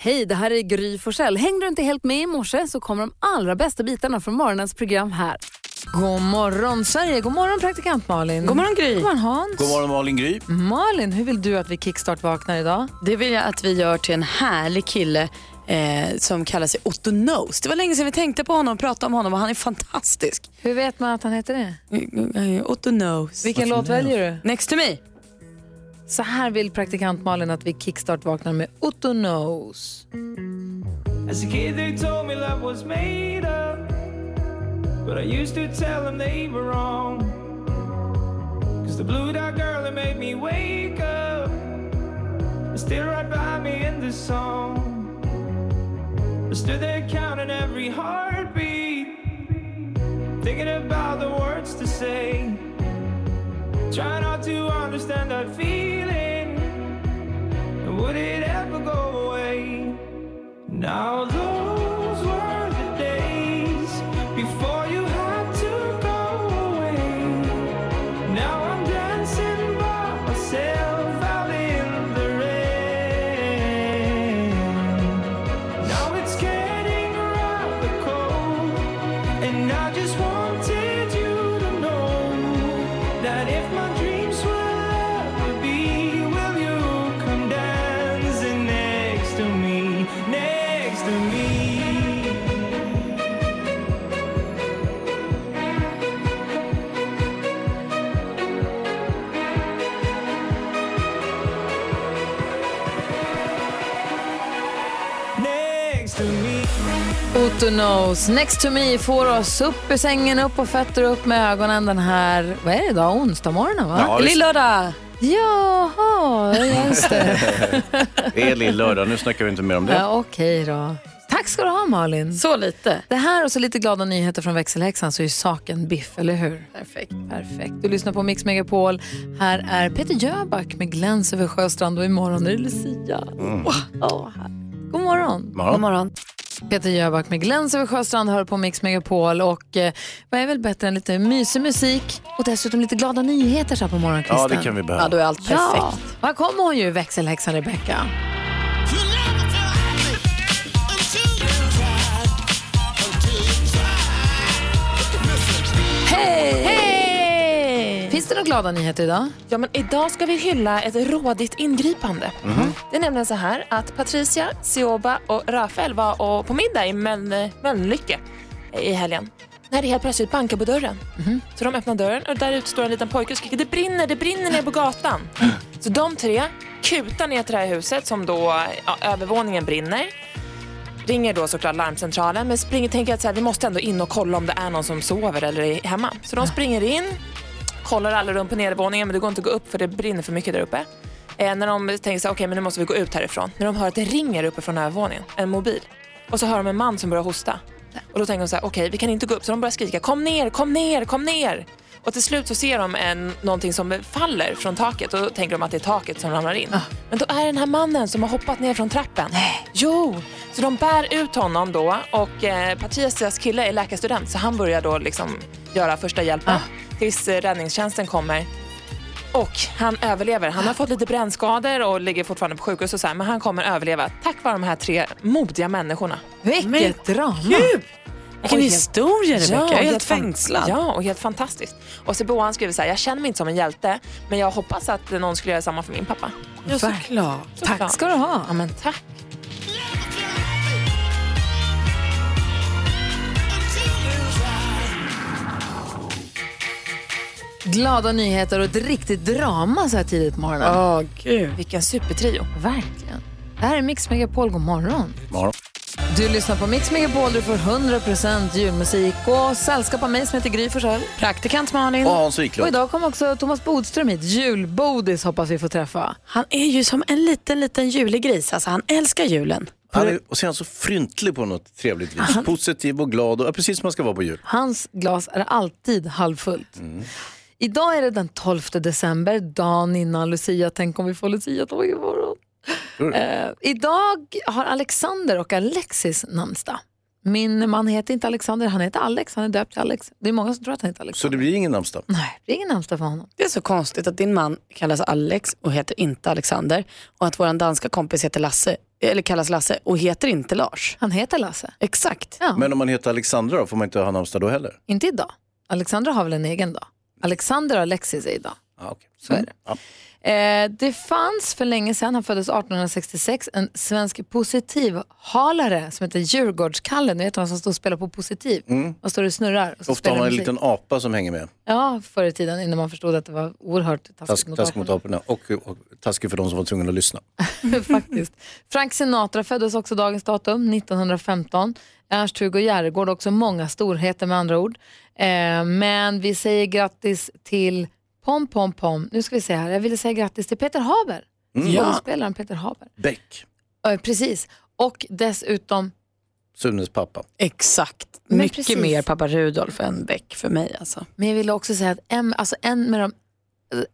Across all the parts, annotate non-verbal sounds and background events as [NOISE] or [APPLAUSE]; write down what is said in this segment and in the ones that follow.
Hej, det här är Gry Forssell. Hängde du inte helt med i morse så kommer de allra bästa bitarna från morgonens program här. God morgon Sverige, god morgon praktikant Malin. God morgon Gry. God morgon Hans. God morgon Malin Gry. Malin, hur vill du att vi kickstart vaknar idag? Det vill jag att vi gör till en härlig kille eh, som kallar sig Otto Knows. Det var länge sedan vi tänkte på honom och pratade om honom och han är fantastisk. Hur vet man att han heter det? Eh, Otto Knows. Vilken låt väljer du? Next to me. Så här vill praktikant Malin att vi kickstart vaknar med Otto Knows. As a kid, they told me love was made up. But I used to tell them they were wrong. Cause the blue dot girl that made me wake up is still right by me in this song. I stood there counting every heartbeat, thinking about the words to say. Try not to understand that feeling. Would it ever go away? Now those Otto Knows, Next to me får oss upp ur sängen, upp på fötter upp med ögonen den här, vad är det idag, onsdag morgonen va? Ja, det, Lillördag. Jaha, just det. [LAUGHS] det är lill-lördag, nu snackar vi inte mer om det. ja, Okej då. Tack ska du ha Malin. Så lite. Det här och så lite glada nyheter från växelhäxan så är saken biff, eller hur? Perfekt. Perfekt. Du lyssnar på Mix Megapol. Här är Peter Jöback med Gläns över sjöstrand och imorgon är det Lucia. Åh, här. God morgon. Morgon. God morgon. Peter Jöback med Gläns över sjöstrand hör på Mix Megapol och eh, vad är väl bättre än lite mysig musik och dessutom lite glada nyheter så här på morgonkvisten. Ja, det kan vi behöva. Ja, då är allt perfekt. Ja, här kommer hon ju, växelhäxan Rebecca. Hej! Finns det några glada nyheter idag? Ja, men idag ska vi hylla ett rådigt ingripande. Det är nämligen så här att Patricia, Sioba och Rafael var och på middag i Möln- Mölnlycke i helgen. När det helt plötsligt bankar på dörren. Så de öppnar dörren och där ute står en liten pojke och skriker det brinner, det brinner ner på gatan. [CLEARS THROAT] Så de tre kutar ner till det här huset som då, ja, övervåningen brinner. Ringer då såklart larmcentralen men springer tänker att så här, vi måste ändå in och kolla om det är någon som sover eller är hemma. Så de springer in, kollar alla rum på nedervåningen men det går inte att gå upp för det brinner för mycket där uppe. Eh, när de tänker så här, okej men nu måste vi gå ut härifrån. När de hör att det ringer uppe från övervåningen, en mobil. Och så hör de en man som börjar hosta. Och då tänker de så här, okej vi kan inte gå upp. Så de börjar skrika, kom ner, kom ner, kom ner. Och till slut så ser de en, någonting som faller från taket och då tänker de att det är taket som ramlar in. Men då är det den här mannen som har hoppat ner från trappen. Jo! Så de bär ut honom då och eh, Patricias kille är läkarstudent så han börjar då liksom göra första hjälpen tills eh, räddningstjänsten kommer. Och han överlever. Han har fått lite brännskador och ligger fortfarande på sjukhus och så här, men han kommer överleva tack vare de här tre modiga människorna. Vilket drama! Vilken Oj, historia Rebecca. jag är helt fängslad. Ja, och helt fantastiskt. Och Sebo han skriver så här, jag känner mig inte som en hjälte, men jag hoppas att någon skulle göra samma för min pappa. Ja, såklart. Tack ska du ha. Ja, men tack. Glada nyheter och ett riktigt drama så här tidigt på morgonen. Åh, gud. Vilken supertrio. Verkligen. Det här är Mix Megapol, god morgon. Morgon. Du lyssnar på Mix Megapol, du får 100% julmusik och sällskap av mig som heter Gry Forssell. Praktikant Malin. Och Hans Och Wiklund. idag kommer också Thomas Bodström hit. Julbodis hoppas vi får träffa. Han är ju som en liten, liten julegris. Alltså, han älskar julen. Han är, och så är han så fryntlig på något trevligt vis. Positiv och glad och ja, precis som man ska vara på jul. Hans glas är alltid halvfullt. Idag är det den 12 december, dagen innan Lucia. Tänk om vi får Lucia-tåg imorgon. Eh, idag har Alexander och Alexis namnsdag. Min man heter inte Alexander, han heter Alex. Han är döpt till Alex. Det är många som tror att han heter Alex. Så det blir ingen namnsdag? Nej, det är ingen namnsdag för honom. Det är så konstigt att din man kallas Alex och heter inte Alexander och att vår danska kompis heter Lasse, eller kallas Lasse och heter inte Lars. Han heter Lasse. Exakt. Ja. Men om man heter Alexandra då, får man inte ha namnsdag då heller? Inte idag. Alexandra har väl en egen dag. Alexander och Alexis är idag. Ah, okay. Så är det. Ja. Eh, det fanns för länge sedan, han föddes 1866, en svensk positivhalare som heter Djurgårdskalle. Ni vet han som står och spelar på positiv. Och står och snurrar. Och Ofta har man en musik. liten apa som hänger med. Ja, förr i tiden innan man förstod att det var oerhört taskigt Task, mot task mot aporna. aporna och, och taskigt för de som var tvungna att lyssna. [LAUGHS] Faktiskt. Frank Sinatra föddes också dagens datum, 1915. Ernst-Hugo Järegård, också många storheter med andra ord. Eh, men vi säger grattis till Pom Pom Pom. Nu ska vi se här, jag ville säga grattis till Peter Haber. Skådespelaren Peter Haber. Beck, Eh, precis. Och dessutom, Sunes pappa. Exakt. Men Mycket precis. mer pappa Rudolf än Beck för mig alltså. men jag ville också säga att en, alltså en med de,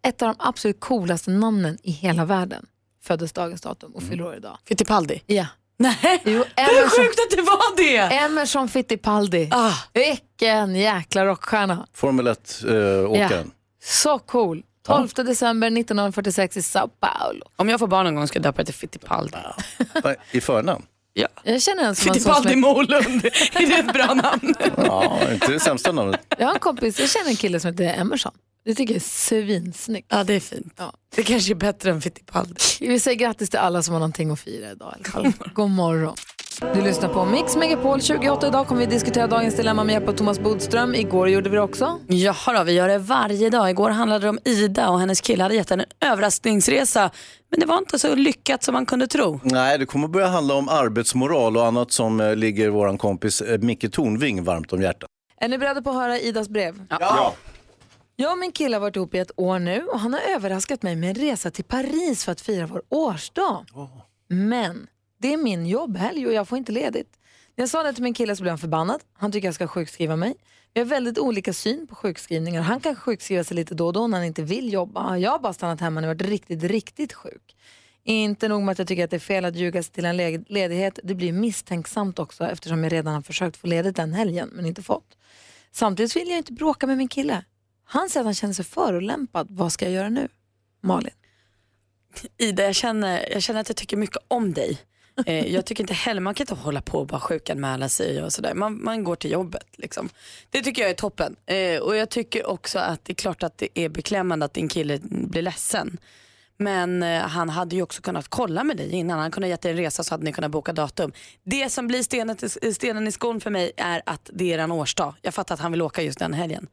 ett av de absolut coolaste namnen i hela världen föddes dagens datum och fyller år idag. Fittipaldi. Ja. Nej, Jo, [LAUGHS] Emerson, sjukt att det var det! Emerson Fittipaldi. Ah, Vilken jäkla rockstjärna. Formel 1-åkaren. Så cool. 12 december 1946 i Sao Paulo. om jag får barn någon gång ska jag döpa det till Fittipaldi. I förnamn? Ja. Jag känner en som, Fittipaldi som Molund, är det ett bra namn? Ja, inte det sämsta namnet. Jag har en kompis, jag känner en kille som heter Emerson. Det tycker jag är svinsnyggt. Ja, det är fint. Ja. Det kanske är bättre än Fittipaldi. Vi säger grattis till alla som har någonting att fira idag. Alla fall. God morgon. Du lyssnar på Mix Megapol 28. Idag kommer vi diskutera dagens dilemma med hjälp av Thomas Bodström. Igår gjorde vi det också. Jaha då, vi gör det varje dag. Igår handlade det om Ida och hennes kille hade gett henne en överraskningsresa. Men det var inte så lyckat som man kunde tro. Nej, det kommer börja handla om arbetsmoral och annat som eh, ligger vår kompis eh, Micke Tornving varmt om hjärtat. Är ni beredda på att höra Idas brev? Ja. Jag och min kille har varit ihop i ett år nu och han har överraskat mig med en resa till Paris för att fira vår årsdag. Men det är min jobbhelg och jag får inte ledigt. När jag sa det till min kille så blev han förbannad. Han tycker jag ska sjukskriva mig. Vi har väldigt olika syn på sjukskrivningar. Han kan sjukskriva sig lite då och då när han inte vill jobba. Jag har bara stannat hemma när jag varit riktigt, riktigt sjuk. Inte nog med att jag tycker att det är fel att ljuga sig till en ledighet. Det blir misstänksamt också eftersom jag redan har försökt få ledigt den helgen men inte fått. Samtidigt vill jag inte bråka med min kille. Han säger att han känner sig förolämpad. Vad ska jag göra nu? Malin. Ida, jag känner, jag känner att jag tycker mycket om dig. Eh, jag tycker inte heller, man kan inte hålla på och bara sjukanmäla sig och sådär. Man, man går till jobbet liksom. Det tycker jag är toppen. Eh, och jag tycker också att det är klart att det är beklämmande att din kille blir ledsen. Men eh, han hade ju också kunnat kolla med dig innan. Han kunde ha gett dig en resa så hade ni kunnat boka datum. Det som blir stenen, till- stenen i skon för mig är att det är en årsdag. Jag fattar att han vill åka just den helgen.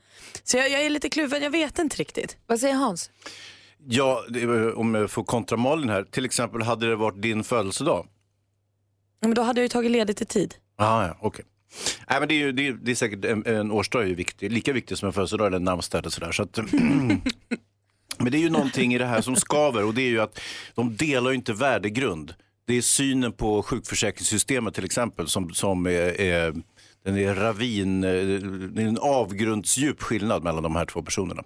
Så jag, jag är lite kluven, jag vet inte riktigt. Vad säger Hans? Ja, det, är- om jag får kontra Malin här. Till exempel hade det varit din födelsedag. Men då hade jag ju tagit ledigt i tid. Ah, ja, okej. Nej, men det, är ju, det, är, det är säkert en, en årsdag är ju viktig, lika viktig som en födelsedag eller en namnsdag eller sådär. Så att, [CLEARS THROAT] men det är ju någonting i det här som skaver och det är ju att de delar ju inte värdegrund. Det är synen på sjukförsäkringssystemet till exempel som, som är, är, den är ravin, eh, det är en avgrundsdjup skillnad mellan de här två personerna.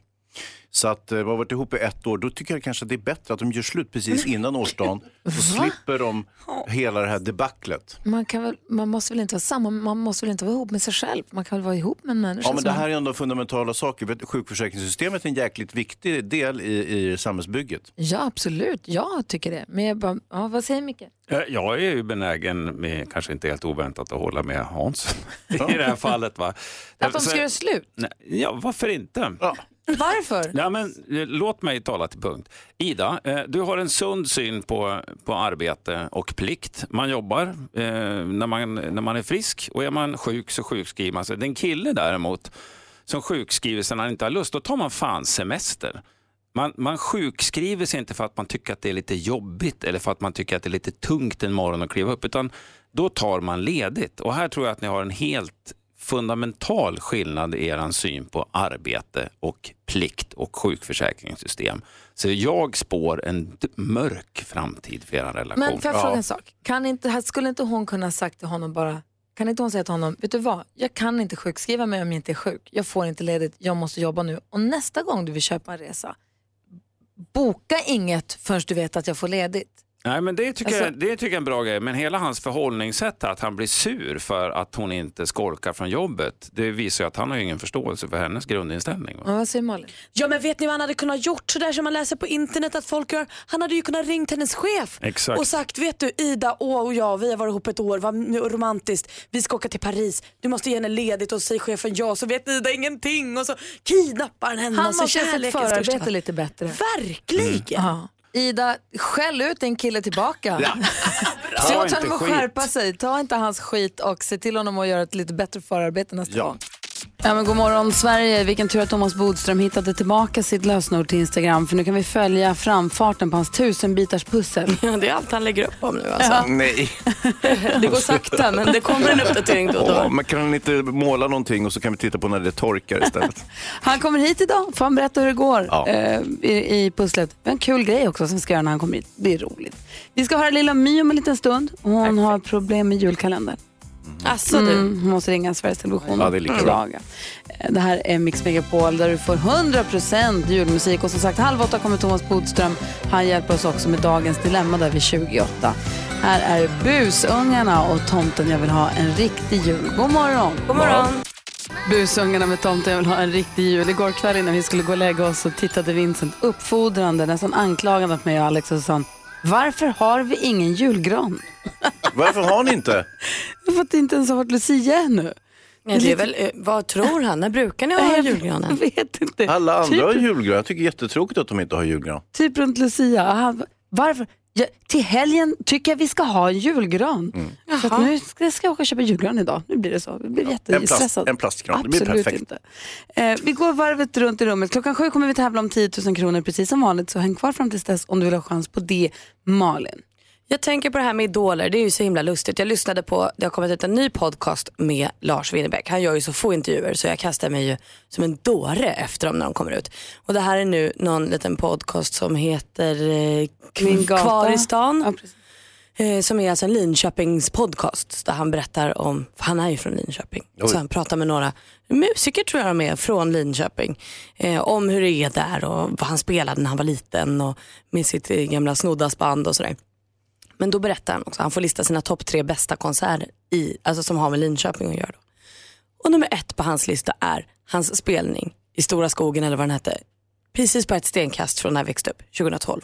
Så att eh, vi har varit ihop i ett år, då tycker jag kanske att det är bättre att de gör slut precis innan årsdagen. [LAUGHS] Så slipper de hela det här debaclet. Man, kan väl, man måste väl inte vara samma, man måste väl inte vara ihop med sig själv. Man kan väl vara ihop med en människa Ja, men det här är ändå fundamentala saker. Sjukförsäkringssystemet är en jäkligt viktig del i, i samhällsbygget. Ja, absolut. Jag tycker det. Men jag bara, ja, vad säger Micke? Eh, Jag är ju benägen, med, kanske inte helt oväntat, att hålla med Hans [LAUGHS] i det här fallet. Va? Att de ska göra slut? Nej, Ja, varför inte? Ja. Varför? Ja, men, eh, låt mig tala till punkt. Ida, eh, du har en sund syn på, på arbete och plikt. Man jobbar eh, när, man, när man är frisk och är man sjuk så sjukskriver man sig. Den kille däremot som sjukskriver sig när han inte har lust, då tar man fan semester. Man, man sjukskriver sig inte för att man tycker att det är lite jobbigt eller för att man tycker att det är lite tungt en morgon att kliva upp, utan då tar man ledigt. Och här tror jag att ni har en helt fundamental skillnad i er syn på arbete och plikt och sjukförsäkringssystem. Så jag spår en mörk framtid för er relation. Men får jag fråga en sak? Kan inte, skulle inte hon kunna sagt till honom bara, kan inte hon säga till honom, vet du vad, jag kan inte sjukskriva mig om jag inte är sjuk. Jag får inte ledigt, jag måste jobba nu. Och nästa gång du vill köpa en resa, boka inget förrän du vet att jag får ledigt. Nej, men det tycker, Alltså- jag, det tycker jag är en bra grej. Men hela hans förhållningssätt, att han blir sur för att hon inte skolkar från jobbet, det visar ju att han har ingen förståelse för hennes grundinställning. Va? Ja, vad säger Malin? Ja men vet ni vad han hade kunnat gjort sådär som man läser på internet att folk gör? Han hade ju kunnat ringt hennes chef Exakt. och sagt vet du Ida åh, och jag vi har varit ihop ett år, vad romantiskt, vi ska åka till Paris, du måste ge henne ledigt och säger chefen ja så vet Ida ingenting och så kidnappar han henne Han måste ha sett kärleken ska förarbete köpa. lite bättre. Verkligen. Ja. Ida, skäll ut din kille tillbaka. [LAUGHS] Jag inte tar honom att skärpa sig. Ta inte hans skit och se till honom att göra ett lite bättre förarbete nästa Ja. gång. Ja, men god morgon Sverige. Vilken tur att Thomas Bodström hittade tillbaka sitt lösenord till Instagram. För nu kan vi följa framfarten på hans tusenbitars pussel. Ja, det är allt han lägger upp om nu alltså. Nej, [LAUGHS] Det går sakta men det kommer en uppdatering då och då. men kan han inte måla någonting och så kan vi titta på när det torkar istället? [LAUGHS] Han kommer hit idag. Får han berätta hur det går Ja. eh, i, i pusslet. Vi har en kul grej också som vi ska göra när han kommer hit. Det är roligt. Vi ska höra Lilla My om en liten stund. Hon har problem med julkalendern. Alltså du. Mm, måste ringa Sveriges Television Ja, det är lika och bra. klaga. Eh, Det här är Mix Megapol där du får 100% julmusik. Och som sagt, halv åtta kommer Thomas Bodström. Han hjälper oss också med dagens dilemma där vid 28. Här är Busungarna och Tomten jag vill ha en riktig jul. God morgon! God morgon. Busungarna med Tomten jag vill ha en riktig jul. Igår kväll innan vi skulle gå och lägga oss så tittade Vincent uppfordrande, nästan anklagande på mig och Alex och sa han, varför har vi ingen julgran? Varför har ni inte? För att det inte ens har varit Lucia ännu. Ja, det är väl, eh, vad tror han? När brukar ni ha [LAUGHS] Jag julgranen? [LAUGHS] vet inte. Alla andra typ, har julgran. Jag tycker det är jättetråkigt att de inte har julgran. typ runt Lucia. Han, varför? Ja, till helgen tycker jag vi ska ha en julgran. Så att nu ska, ska jag åka och köpa julgran idag. Nu blir det så. Jag blir En, plast, jättestressad. en plastgran, det blir Absolut perfekt. inte. Eh, vi går varvet runt i rummet. Klockan sju kommer vi tävla om 10 000 kronor precis som vanligt. Så häng kvar fram tills dess om du vill ha chans på det. Malin. Jag tänker på det här med idoler, det är ju så himla lustigt. Jag lyssnade på, det har kommit ut en ny podcast med Lars Winnerbäck. Han gör ju så få intervjuer så jag kastar mig ju som en dåre efter dem när de kommer ut. Och det här är nu någon liten podcast som heter eh, gata. Kvar i stan. Ja. Eh, som är alltså en Linköpings podcast där han berättar om, för han är ju från Linköping, Oj. så han pratar med några musiker tror jag de är från Linköping. Eh, om hur det är där och vad han spelade när han var liten och med sitt eh, gamla Snoddas-band och sådär. Men då berättar han också, han får lista sina topp tre bästa konserter i, alltså som har med Linköping att göra. Då. Och nummer ett på hans lista är hans spelning i Stora skogen eller vad den hette. Precis på ett stenkast från när jag växte upp, 2012.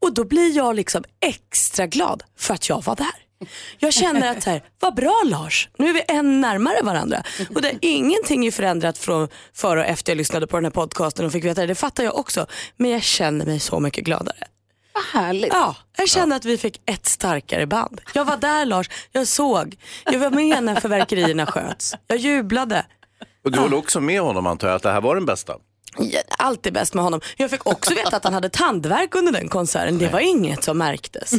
Och då blir jag liksom extra glad för att jag var där. Jag känner att så här, vad bra Lars, nu är vi än närmare varandra. Och det, ingenting är förändrat från före och efter jag lyssnade på den här podcasten och fick veta det, det fattar jag också. Men jag känner mig så mycket gladare. Vad härligt. Ja, jag kände att vi fick ett starkare band. Jag var där Lars, jag såg. Jag var med när förverkerierna sköts. Jag jublade. Och du håller också med honom antar jag att det här var den bästa? Allt är bäst med honom. Jag fick också veta att han hade tandvärk under den konserten. Det var inget som märktes.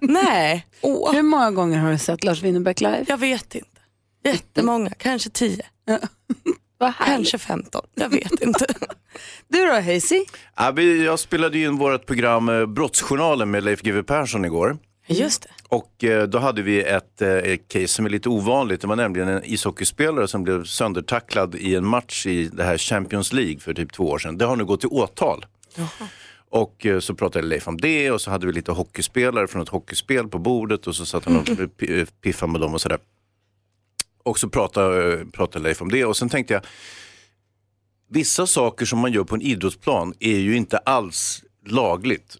Nej, Åh, Hur många gånger har du sett Lars Winnerbäck live? jag vet inte. Jättemånga, kanske tio, Vad härligt. kanske femton. Jag vet [LAUGHS] inte. Du då Hazy? Ja, vi, jag spelade in vårt program eh, Brottsjournalen med Leif GW Persson igår. Just det. Och eh, då hade vi ett, eh, ett case som är lite ovanligt. Det var nämligen en ishockeyspelare som blev söndertacklad i en match i det här Champions League för typ två år sedan. Det har nu gått till åtal. Och eh, så pratade Leif om det och så hade vi lite hockeyspelare från ett hockeyspel på bordet och så satt han och [LAUGHS] piffade med dem och sådär. Och så pratade, pratade Leif om det och sen tänkte jag, vissa saker som man gör på en idrottsplan är ju inte alls lagligt.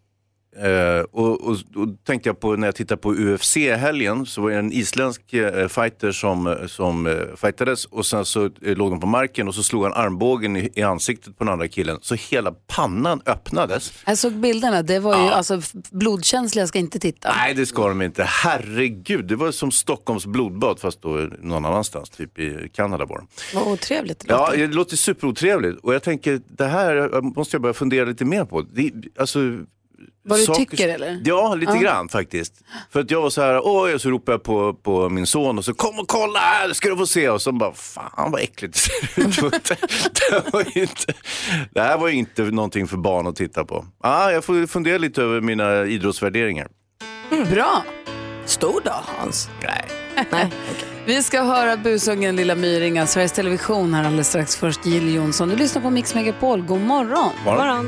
Eh, och, och, och tänkte jag på när jag tittade på UFC helgen så var det en isländsk eh, fighter som, som eh, fightades och sen så eh, låg de på marken och så slog han armbågen i, i ansiktet på den andra killen så hela pannan öppnades. Jag såg bilderna. Det var ju alltså blodkänsliga ska inte titta. Nej det ska de inte, herregud det var som Stockholms blodbad fast då någon annanstans, typ i Kanada var. Vad otrevligt det Ja, låter. det låter superotrevligt och jag tänker det här måste jag börja fundera lite mer på. Det, alltså, Vad du saker- tycker, eller? Ja, lite grann faktiskt. För att jag var så här, oj, och så ropade jag på, på min son och så kom och kolla här, ska du få se. Och så bara, fan vad äckligt det ser ut. [LAUGHS] [LAUGHS] det, var inte, det här var ju inte någonting för barn att titta på. Ah, jag får fundera lite över mina idrottsvärderingar. Bra. Stor dag Hans. Nej. [LAUGHS] Nej. Vi ska höra busungen Lilla Myringa, Sveriges Television här alldeles strax. Först Jill Johnson. Du lyssnar på Mix Megapol. God morgon. Bara.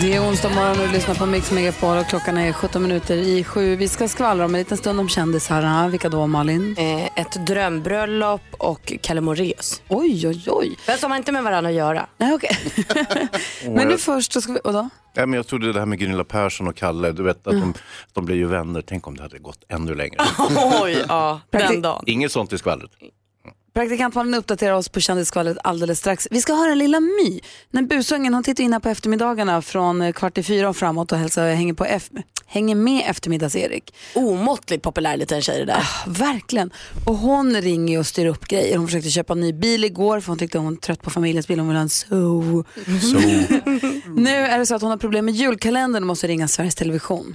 Det är onsdag morgon och du lyssnar på Mix Megapol och klockan är 17 minuter i sju. Vi ska skvallra om en liten stund om kändisar. Vilka då Malin? Eh, ett drömbröllop och Kalle Moraeus. Oj, oj, oj. Men som har inte med varandra att göra. Nej, okej. [LAUGHS] Men nu först så ska vi... Och då? Ja, men jag trodde det här med Gunilla Persson och Kalle, du vet att de, de blir ju vänner. Tänk om det hade gått ännu längre. [LAUGHS] Oj, ja, den dagen. Inget sånt i skvallret. Praktikant Malin uppdaterar oss på kändisskvallret alldeles strax. Vi ska höra Lilla My. När busungen hon tittar in här på eftermiddagarna från eh, kvart i fyra och framåt och hälsar, hänger, på F, hänger med eftermiddags-Erik. Omåttligt populär liten tjej det där. Ah, verkligen. Och hon ringer och styr upp grejer. Hon försökte köpa en ny bil igår för hon tyckte hon var trött på familjens bil. Hon ville ha en SO. Så. [LAUGHS] Nu är det så att hon har problem med julkalendern och måste ringa Sveriges Television.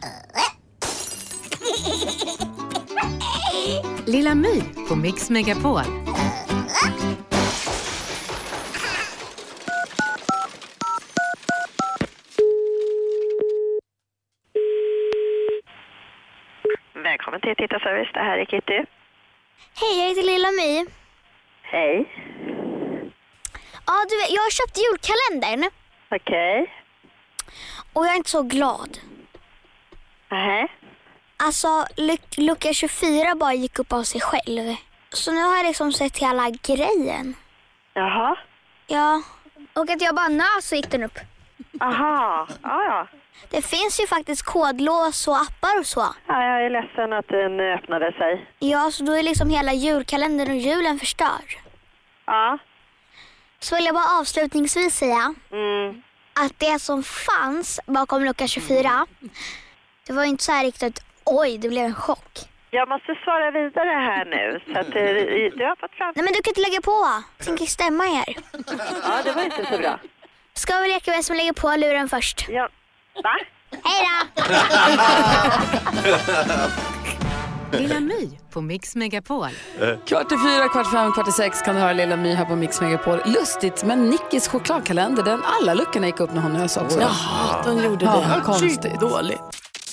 Lilla My på Mix Megapol. Välkommen till Tittarservice. Det här är Kitty. Hej, jag heter Lilla My. Hej. Ja, du vet, jag har köpt julkalendern Okej. och jag är inte så glad. Nähä. Alltså, luc- lucka 24 bara gick upp av sig själv. Så nu har jag liksom sett hela grejen. Jaha. Ja, och att jag bara nös så gick den upp. Aha. Ja, ja. Det finns ju faktiskt kodlås och appar och så. ja. Jag är ledsen att den öppnade sig. Ja, så då är liksom hela julkalendern och julen förstörd. Ja. Så vill jag bara avslutningsvis säga Mm. att det som fanns bakom lucka 24, det var inte så här riktigt oj, det blev en chock. Jag måste svara vidare här nu. Så att eh, du har fått fram... Nej men du kan inte lägga på. Tänker stämma er. Ja, det var inte så bra. Ska vi leka vem som lägger på luren först? Ja. Va? Hej då! [LAUGHS] Lilla My på Mix Megapol. Kvart i fyra, kvart i fem, kvart i sex kan du höra Lilla My här på Mix Megapol. Lustigt, men Nickis chokladkalender, den alla luckorna gick upp när hon nös också. Jaha, de gjorde Ja, det. konstigt. Dåligt.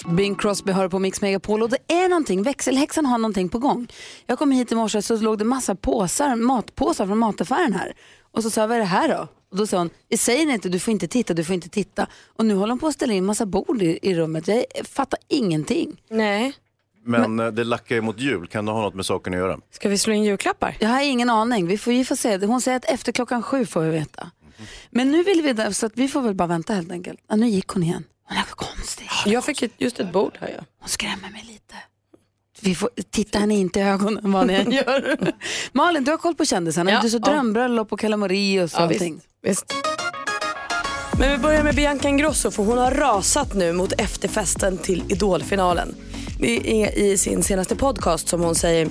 Bing Crosby hör på Mix Megapol och det är någonting, växelhäxan har någonting på gång. Jag kom hit i morse så låg det massa påsar, matpåsar från mataffären här. Och så sa jag, vad är det här då? Och då sa hon, vi säger inte, du får inte titta, du får inte titta. Och nu håller hon på att ställa in massa bord i, i rummet. Jag fattar ingenting. Nej. Men eh, det lackar ju mot jul, kan det ha något med saken att göra? Ska vi slå in julklappar? Jag har ingen aning, vi får, vi får se. Hon säger att efter klockan sju får vi veta. Men nu vill vi, så att vi får väl bara vänta helt enkelt. Ja, nu gick hon igen. Hon är konstig. Jag fick ett, just ett bord här jag. Hon skrämmer mig lite. Vi får, titta henne inte i ögonen vad ni än [LAUGHS] gör. Malin, du har koll på kändisarna. Ja, du så ja. drömbröllop och Moraeus och Ja, allting. visst, visst. Men vi börjar med Bianca Ingrosso för hon har rasat nu mot efterfesten till Idolfinalen. Det är i sin senaste podcast som hon säger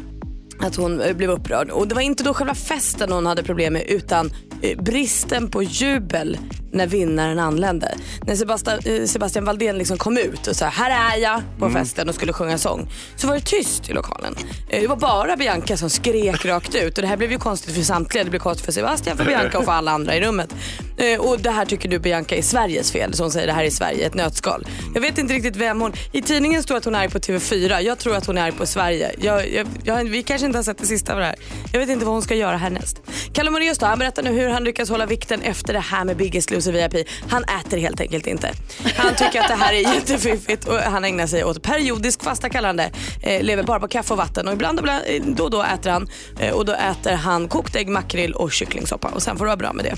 att hon blev upprörd. Och det var inte då själva festen hon hade problem med utan bristen på jubel när vinnaren anlände. När Sebastian, eh, Sebastian Valdén liksom kom ut och sa här är jag på festen och skulle sjunga sång. Så var det tyst i lokalen. Eh, Det var bara Bianca som skrek [LAUGHS] rakt ut och det här blev ju konstigt för samtliga. Det blev konstigt för Sebastian, för Bianca och för alla andra i rummet. Eh, Och det här tycker du Bianca är Sveriges fel. Så hon säger det här är Sverige, ett nötskal. Jag vet inte riktigt vem hon... I tidningen står att hon är på TV4. Jag tror att hon är på Sverige. Jag, jag, jag, vi kanske inte har sett det sista av det här. Jag vet inte vad hon ska göra härnäst. Kalle Moraeus då, han berättar nu hur han lyckas hålla vikten efter det här med Biggest Loser VIP. Han äter helt enkelt inte. Han tycker att det här är [LAUGHS] jättefiffigt och han ägnar sig åt periodisk fasta kallande. Eh, lever bara på kaffe och vatten och ibland, ibland eh, då och då äter han. Eh, och då äter han kokt ägg, makrill och kycklingsoppa och sen får det vara bra med det.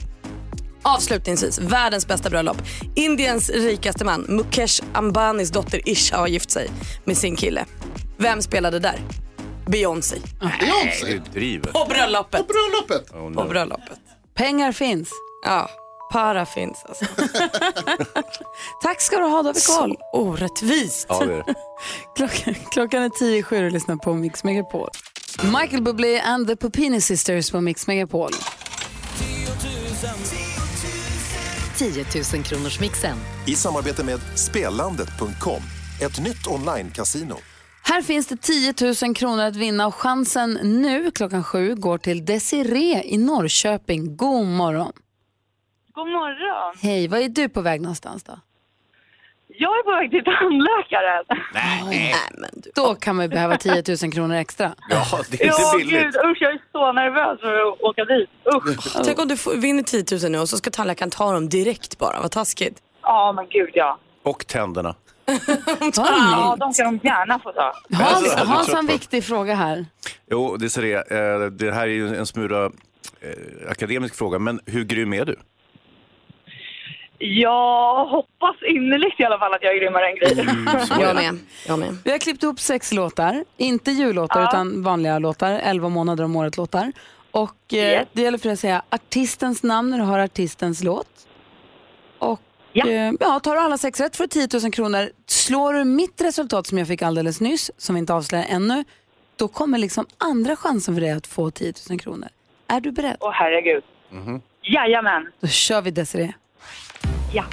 Avslutningsvis, världens bästa bröllop. Indiens rikaste man, Mukesh Ambanis dotter Isha har gift sig med sin kille. Vem spelade där? Beyoncé. Beyoncé? Du driver. På bröllopet. På bröllopet? Oh, På no. bröllopet. Pengar finns. Ja, para finns alltså. [LAUGHS] Tack ska du ha, då har vi koll. Så orättvist. Ja, det är det. [LAUGHS] Klockan, klockan är tio i sju och lyssnar på Mix Megapol. Michael Bublé and the Pupini Sisters på Mix Megapol. 10 000 kronors mixen. I samarbete med Spelandet.com, ett nytt online-casino. Här finns det 10 000 kronor att vinna och chansen nu klockan sju går till Desiree i Norrköping. God morgon. God morgon. Hej, var är du på väg någonstans då? Jag är på väg till tandläkaren. Nej, men du. Då kan man ju behöva 10 000 kronor extra. [LAUGHS] Ja, det är Ja, inte billigt. gud, usch, jag är så nervös för att åka dit. Usch. Tänk om du får- vinner 10 000 nu och så ska tandläkaren ta dem direkt bara. Vad taskigt. Ja, men gud ja. Och tänderna. [LAUGHS] Ja, de kan de gärna få ta. Hans, Hans har en viktig fråga här. Jo, det, är det. Eh, det här är ju en smula eh, akademisk fråga, men hur grym är du? Jag hoppas innerligt i alla fall att jag är grymmare än Gry. Jag med. Jag med. Vi har klippt ihop sex låtar, inte jullåtar Ja. utan vanliga låtar, 11 månader om året låtar. Och eh, det gäller för dig att säga artistens namn när du har artistens låt. Ja. Eh, ja, tar du alla sex rätt du 10 000 kronor. Slår du mitt resultat som jag fick alldeles nyss, som vi inte avslöjar ännu, då kommer liksom andra chansen för dig att få 10 000 kronor. Är du beredd? Åh herregud. Jajamän. Då kör vi Desiree. Ja.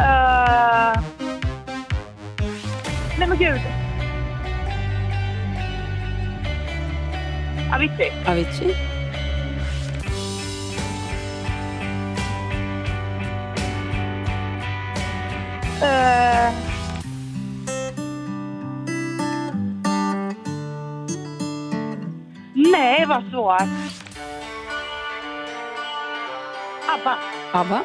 Uh... Nej men gud. Avicii. Avicii. Uh... Nej, vad svårt. ABBA. ABBA.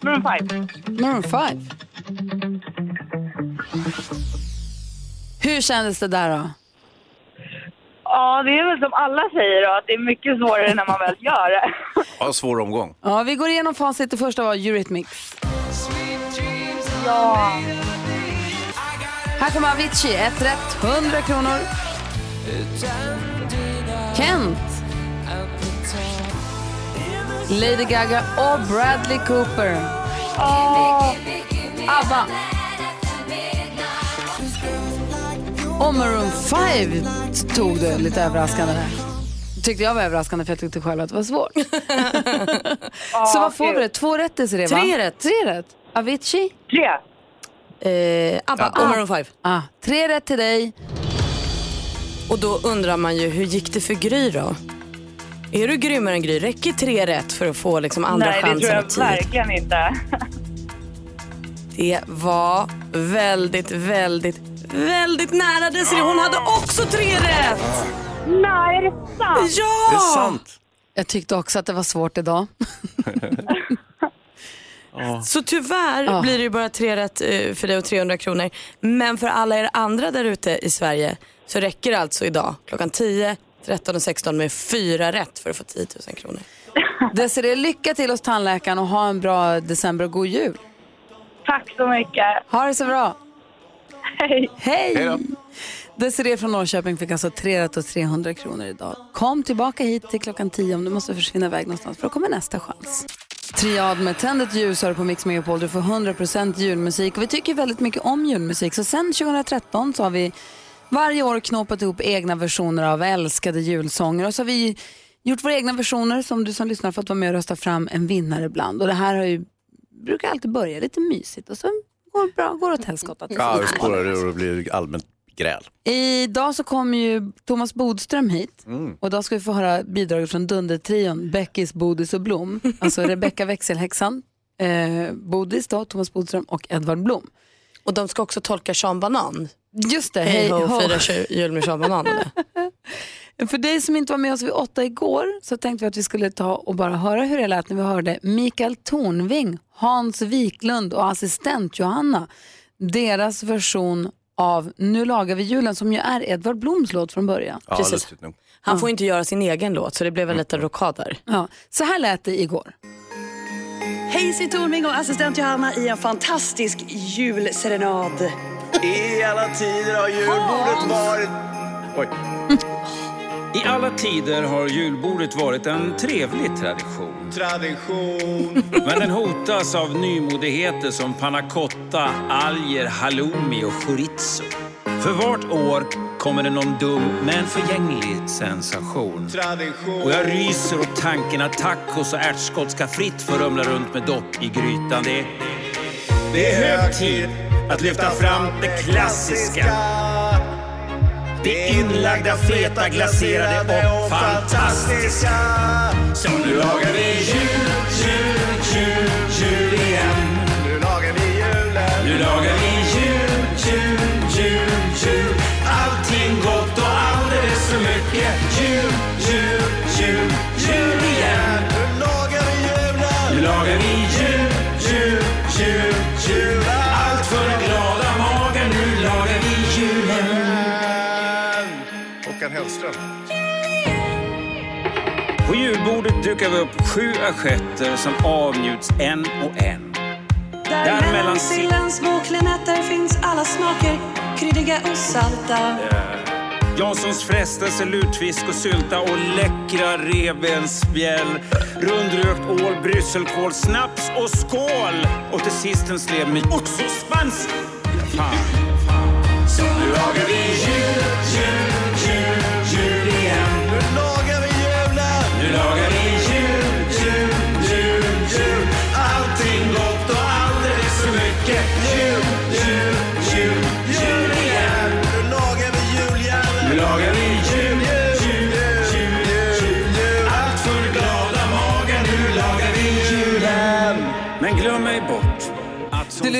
Maroon 5. Maroon 5. Hur kändes det där då? Ja, det är väl som alla säger då, att det är mycket svårare när man väl gör det. [LAUGHS] Ja, svår omgång. Ja, vi går igenom facit. Det första var Eurythmics. Ja. Här kommer Avicii, ett rätt, 100 kronor. Kent. Lady Gaga och Bradley Cooper. ABBA. Och Maroon 5 tog du lite överraskande där. Tyckte jag var överraskande för jag tyckte själv att det var svårt. [LAUGHS] Så vad får vi? Två rätt Desiree va? Tre rätt. Tre rätt. Avicii? Tre. Eh, ABBA och Maroon 5. Ah, tre rätt till dig. Och då undrar man ju, hur gick det för Gry då? Är du grymmare än Gry? Räcker tre rätt för att få liksom andra Nej, det tror chansen jag tid? verkligen inte. Det var väldigt, väldigt, väldigt nära Desiree. Hon hade också tre rätt! Nej, är det sant? Ja! Jag tyckte också att det var svårt idag. [LAUGHS] Så tyvärr Ja. blir det ju bara tre rätt eh, för dig och 300 kronor. Men för alla er andra där ute i Sverige så räcker det alltså idag klockan 10, 13 och 16 med fyra rätt för att få 10 000 kronor. [LAUGHS] Desiree, lycka till hos tandläkaren och ha en bra december och god jul. Tack så mycket. Ha det så bra. Hej. Hej. Hej. Desiree från Norrköping fick alltså 3 rätt och 300 kronor idag. Kom tillbaka hit till klockan 10 om du måste försvinna iväg någonstans för då kommer nästa chans. Triad med Tänd ett ljus du på Mix Megapol. Du får 100% julmusik och vi tycker väldigt mycket om julmusik. Så sen 2013 så har vi varje år knåpat ihop egna versioner av älskade julsånger och så har vi gjort våra egna versioner som du som lyssnar fått vara med och rösta fram en vinnare ibland. Och det här har ju, brukar alltid börja lite mysigt och så går bra, går åt helskotta. Ja, det spårar ur och blir allmänt gräl. Idag så kommer ju Thomas Bodström hit Mm. och idag ska vi få höra bidraget från Dundertrion, Beckis, Bodis och Blom. Alltså Rebecca växelhäxan, eh, Bodis då, Thomas Bodström och Edvard Blom. Och de ska också tolka Sean Banan. Just det, Hej hej ho, ho. fira tju- jul med Sean Banan. eller? [LAUGHS] För dig som inte var med oss vid åtta igår så tänkte vi att vi skulle ta och bara höra hur det lät när vi hörde Mikael Tornving, Hans Wiklund och assistent Johanna. Deras version av Nu lagar vi julen som ju är Edvard Bloms låt från början. Ja, Precis. nog. Han får inte göra sin egen låt så det blev en liten rockad där. Ja, så här lät det igår. Hej, Siw Tornving och assistent Johanna i en fantastisk julserenad. I alla tider har julbordet varit... [LAUGHS] Oj. I alla tider har julbordet varit en trevlig tradition. Tradition. Men den hotas av nymodigheter som panna cotta, alger, halloumi och chorizo. För vart år kommer det någon dum men förgänglig sensation. Tradition. Och jag ryser åt tanken att tacos och ärtskott ska fritt få rumla runt med dopp i grytan. Det är, det är hög tid att lyfta fram det klassiska. Det inlagda, feta, glaserade och fantastiska. Så nu lagar vi jul, jul, jul, Hellström. På julbordet dukar vi upp sju assietter som avnjuts en och en. Där mellan sillens små klenetter finns alla smaker, kryddiga och salta. Janssons frestelse, lutfisk och sylta och läckra revbensspjäll. Rundrökt ål, brysselkål, snaps och skål! Och till sist en slev med oxospans. Fan, fan. Så nu lagar vi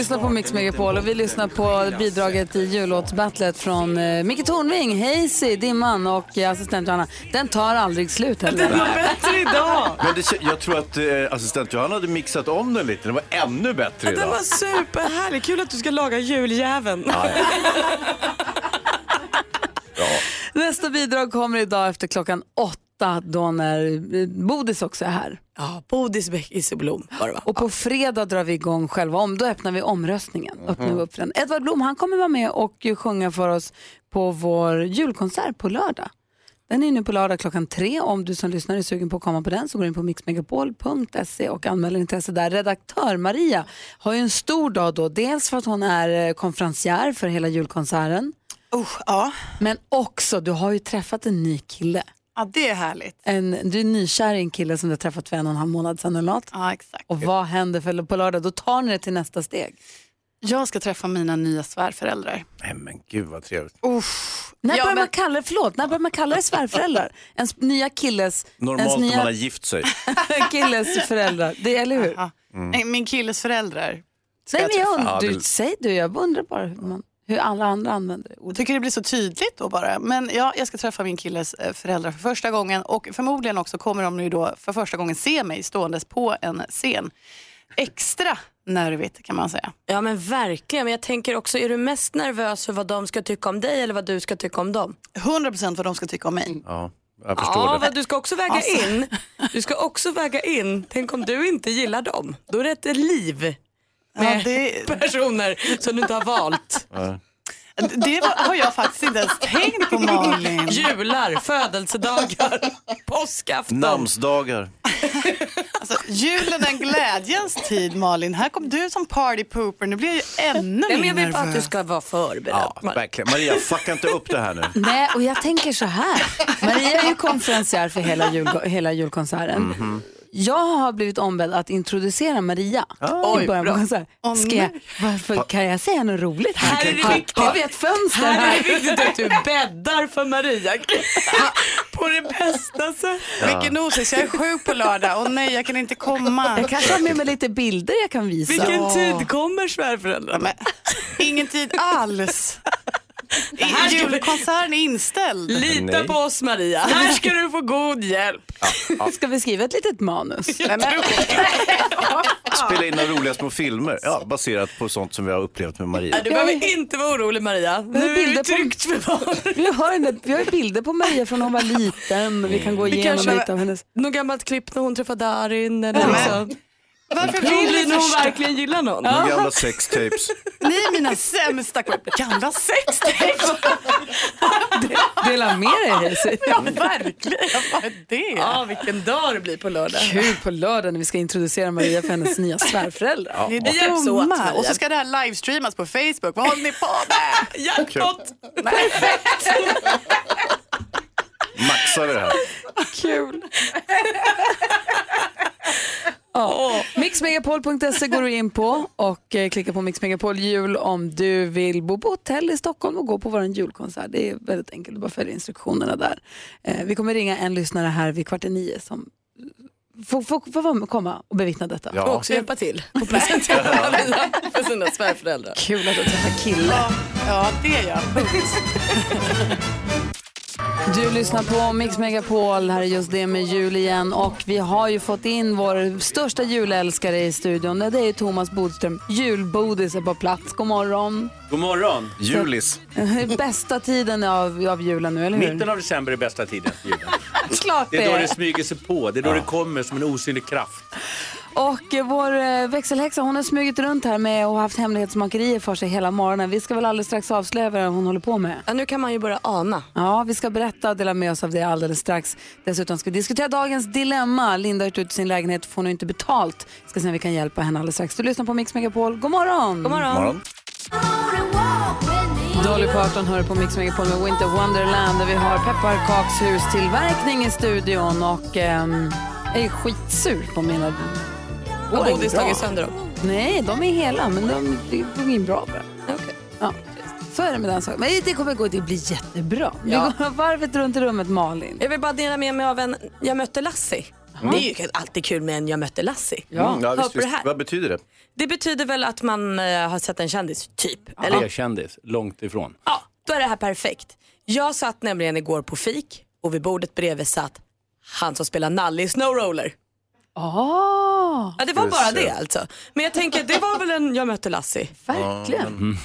lyssnar på Mix Megapol och vi lyssnar på bidraget i jullåtsbattlet från eh, Micke Tornving, Hazy, Dimman och eh, assistent Johanna. Den tar aldrig slut heller. Den var bättre idag. [LAUGHS] Men det, jag tror att eh, assistent Johanna hade mixat om den lite. Den var ännu bättre Den idag. var superhärlig. Kul att du ska laga juljäveln. Ja, [LAUGHS] Nästa bidrag kommer idag efter klockan åtta då när eh, Bodis också är här. Ja, Bodis Bäckisblom var det va? Och på fredag drar vi igång själva om, då öppnar vi omröstningen. Öppnar vi upp den. Edvard Blom han kommer vara med och ju sjunga för oss på vår julkonsert på lördag. Den är nu på lördag klockan tre. Om du som lyssnar är sugen på att komma på den så går du in på mixmegapol.se och anmäler intresse där. Redaktör Maria har ju en stor dag då. Dels för att hon är eh, konferencier för hela julkonserten. ja. Men också, du har ju träffat en ny kille. Ja, det är härligt. En, du är nykär i en kille som du har träffat för en och en halv månad sedan eller något. Ja, exakt. Och vad händer för, på lördag? Då tar ni det till nästa steg. Jag ska träffa mina nya svärföräldrar. Nej men gud vad trevligt. När Ja, börjar man men- kalla det, förlåt, när börjar man kalla det svärföräldrar? [LAUGHS] Ens nya killes, Normalt ens om nya man har gift sig. [LAUGHS] killes föräldrar. Det, eller hur? Mm. Min killes föräldrar. Nej, men jag träffa. undrar, du, säg du, jag undrar bara hur, man, hur alla andra använder det. Jag tycker det blir så tydligt då bara. Men ja, jag ska träffa min killes eh, föräldrar för första gången och förmodligen också kommer de nu då för första gången se mig ståendes på en scen. Extra nervigt kan man säga. Ja men verkligen. Men jag tänker också, är du mest nervös för vad de ska tycka om dig eller vad du ska tycka om dem? 100% vad de ska tycka om mig. Ja, jag förstår Ja, det. du ska också väga Alltså. in, du ska också väga in, tänk om du inte gillar dem. Då är det ett liv med [LAUGHS] personer som du inte har valt. [LAUGHS] Det har jag faktiskt inte ens tänkt på Malin. Jular, födelsedagar, [LAUGHS] påskafton. Namnsdagar. Alltså, julen är en glädjens tid Malin. Här kom du som party pooper. Nu blir jag ju ännu mer jag vill bara att du ska vara förberedd. Ja, verkligen. Maria, fucka inte upp det här nu. Nej, och jag tänker så här. Maria är ju konferencier för hela, jul, hela julkonserten. Mhm. Jag har blivit ombedd att introducera Maria Oj, i början bra. på konserten. Åh, Ska jag, varför, kan jag säga något roligt här? Här är det viktigt. har vi ett fönster Här här? är det viktigt att du bäddar för Maria på det bästa sättet. Vilken osis, jag är sjuk på lördag och nej jag kan inte komma. Jag kanske har med mig lite bilder jag kan visa. Vilken tid kommer svärföräldrarna? Ingen tid alls. Det här Julkonserten är inställd. Lita Nej. på oss Maria, här ska du få god hjälp. Ska vi skriva ett litet manus? [LAUGHS] Spela in några roliga små filmer. Ja, baserat på sånt som vi har upplevt med Maria. Du behöver inte vara orolig Maria. Nu är du tryggt förvarad. Vi har, en- vi har bilder på Maria från när hon var liten. Vi kan gå igenom lite av hennes... Något gammalt klipp när hon träffade Darin eller liksom. Varför vill ni hon verkligen gillar någon? Några gamla sextapes. Ni är mina sämsta klipp. Gamla sextapes. [LAUGHS] Dela med dig Hazy. Ja, verkligen. Vad är det? Ja, vilken dag det blir på lördag. Kul på lördag när vi ska introducera Maria för hennes nya svärföräldrar. Ni Vi är hjälps åt. Maria. Och så ska det här livestreamas på Facebook. Vad håller ni på med? [LAUGHS] Jackpot! Maxar vi det här. Kul. [LAUGHS] Ja. Mixmegapol.se går du in på och eh, klicka på Mix Megapol jul om du vill bo på hotell i Stockholm och gå på vår julkonsert. Det är väldigt enkelt, du bara följer instruktionerna där. Eh, vi kommer ringa en lyssnare här vid kvart i nio som får, får, får komma och bevittna detta. Ja. Och också hjälpa till presentera [LAUGHS] Maria för sina svärföräldrar. Kul att du träffar kille. Ja, ja, det gör jag. [LAUGHS] Du lyssnar på Mix Megapol, här är just det med jul igen och vi har ju fått in vår största julälskare i studion. Det är ju Thomas Bodström. Julbodis är på plats. God morgon. God morgon. Julis. [LAUGHS] Bästa tiden av, av julen nu, eller hur? Mitten av december är bästa tiden julen. [LAUGHS] Klart Det är då det det är. smyger sig på. Det är då det kommer som en osynlig kraft. Och vår eh, växelhäxa hon har smugit runt här med och haft hemlighetsmakerier för sig hela morgonen. Vi ska väl alldeles strax avslöja vad hon håller på med. Ja, nu kan man ju börja ana. Ja, vi ska berätta och dela med oss av det alldeles strax. Dessutom ska vi diskutera dagens dilemma. Linda har gjort ut sin lägenhet, får nu inte betalt. Ska se om vi kan hjälpa henne alldeles strax. Du lyssnar på Mix Megapol. God morgon! God morgon. Morgon. Dolly Parton hör på Mix Megapol med Winter Wonderland där vi har pepparkakshustillverkning i studion och ehm, är skitsur på mina... Har Går godis tagit sönder dem? Nej, de är hela men de det går in bra bara. Ja, så är det med den saken. Men det kommer gå, det blir jättebra. Vi Ja. går [LAUGHS] varvet runt i rummet Malin. Jag vill bara dela med mig av en Jag mötte Lassie. Det är ju alltid kul med en Jag mötte Lassie. Mm, ja, visst, visst. Vad betyder det? Det betyder väl att man eh, har sett en kändis, typ. Eller? Eller kändis, långt ifrån. Ja, då är det här perfekt. Jag satt nämligen igår på fik och vid bordet bredvid satt han som spelar Nalle i Snowroller. Oh, Ja, det var bara det. alltså. Men jag tänker, det var väl en Jag mötte Lassie. Verkligen.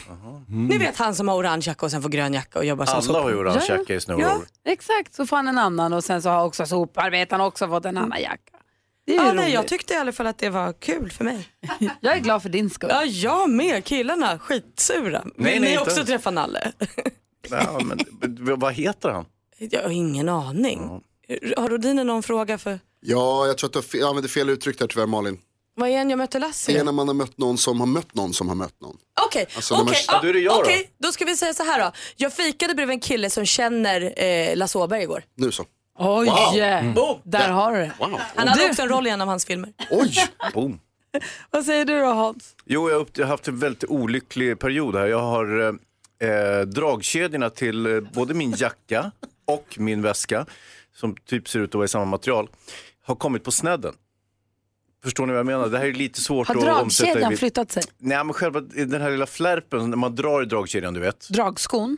Ni vet han som har orange jacka och sen får grön jacka och jobbar som Alla har ju orange Ja, jacka i Snowroller. Exakt, så får han en annan och sen så har också soparbetaren också fått en annan jacka. Det är Ja, roligt. nej, jag tyckte i alla fall att det var kul för mig. [LAUGHS] jag är glad för din skull. Ja, jag med. Killarna, skitsura. Vill nej, ni inte också alls. träffa Nalle? [LAUGHS] Ja, men, vad heter han? Jag har ingen aning. Har Rodine någon fråga för? Ja, jag tror att du använder fel uttryck där tyvärr Malin. Vad är en Jag mötte Det är Lassie? när man har mött någon som har mött någon som har mött någon. Okej, Alltså, när man- Ja, då är det jag då. då ska vi säga så här då. Jag fikade bredvid en kille som känner eh, Lasse Åberg igår. Nu så. Oj, Wow. mm. Boom. där har du det. Han hade Du- också en roll i en av hans filmer. Oj! [LAUGHS] Boom. Vad säger du då Hans? Jo, jag har upp- jag har haft en väldigt olycklig period här. Jag har eh, eh, dragkedjorna till eh, både min jacka och min väska, som typ ser ut att vara i samma material, har kommit på snedden. Förstår ni vad jag menar? Det här är lite svårt Har att omsätta i... dragkedjan flyttat sig? Nej, men själva den här lilla flärpen, när man drar i dragkedjan, du vet. Dragskon?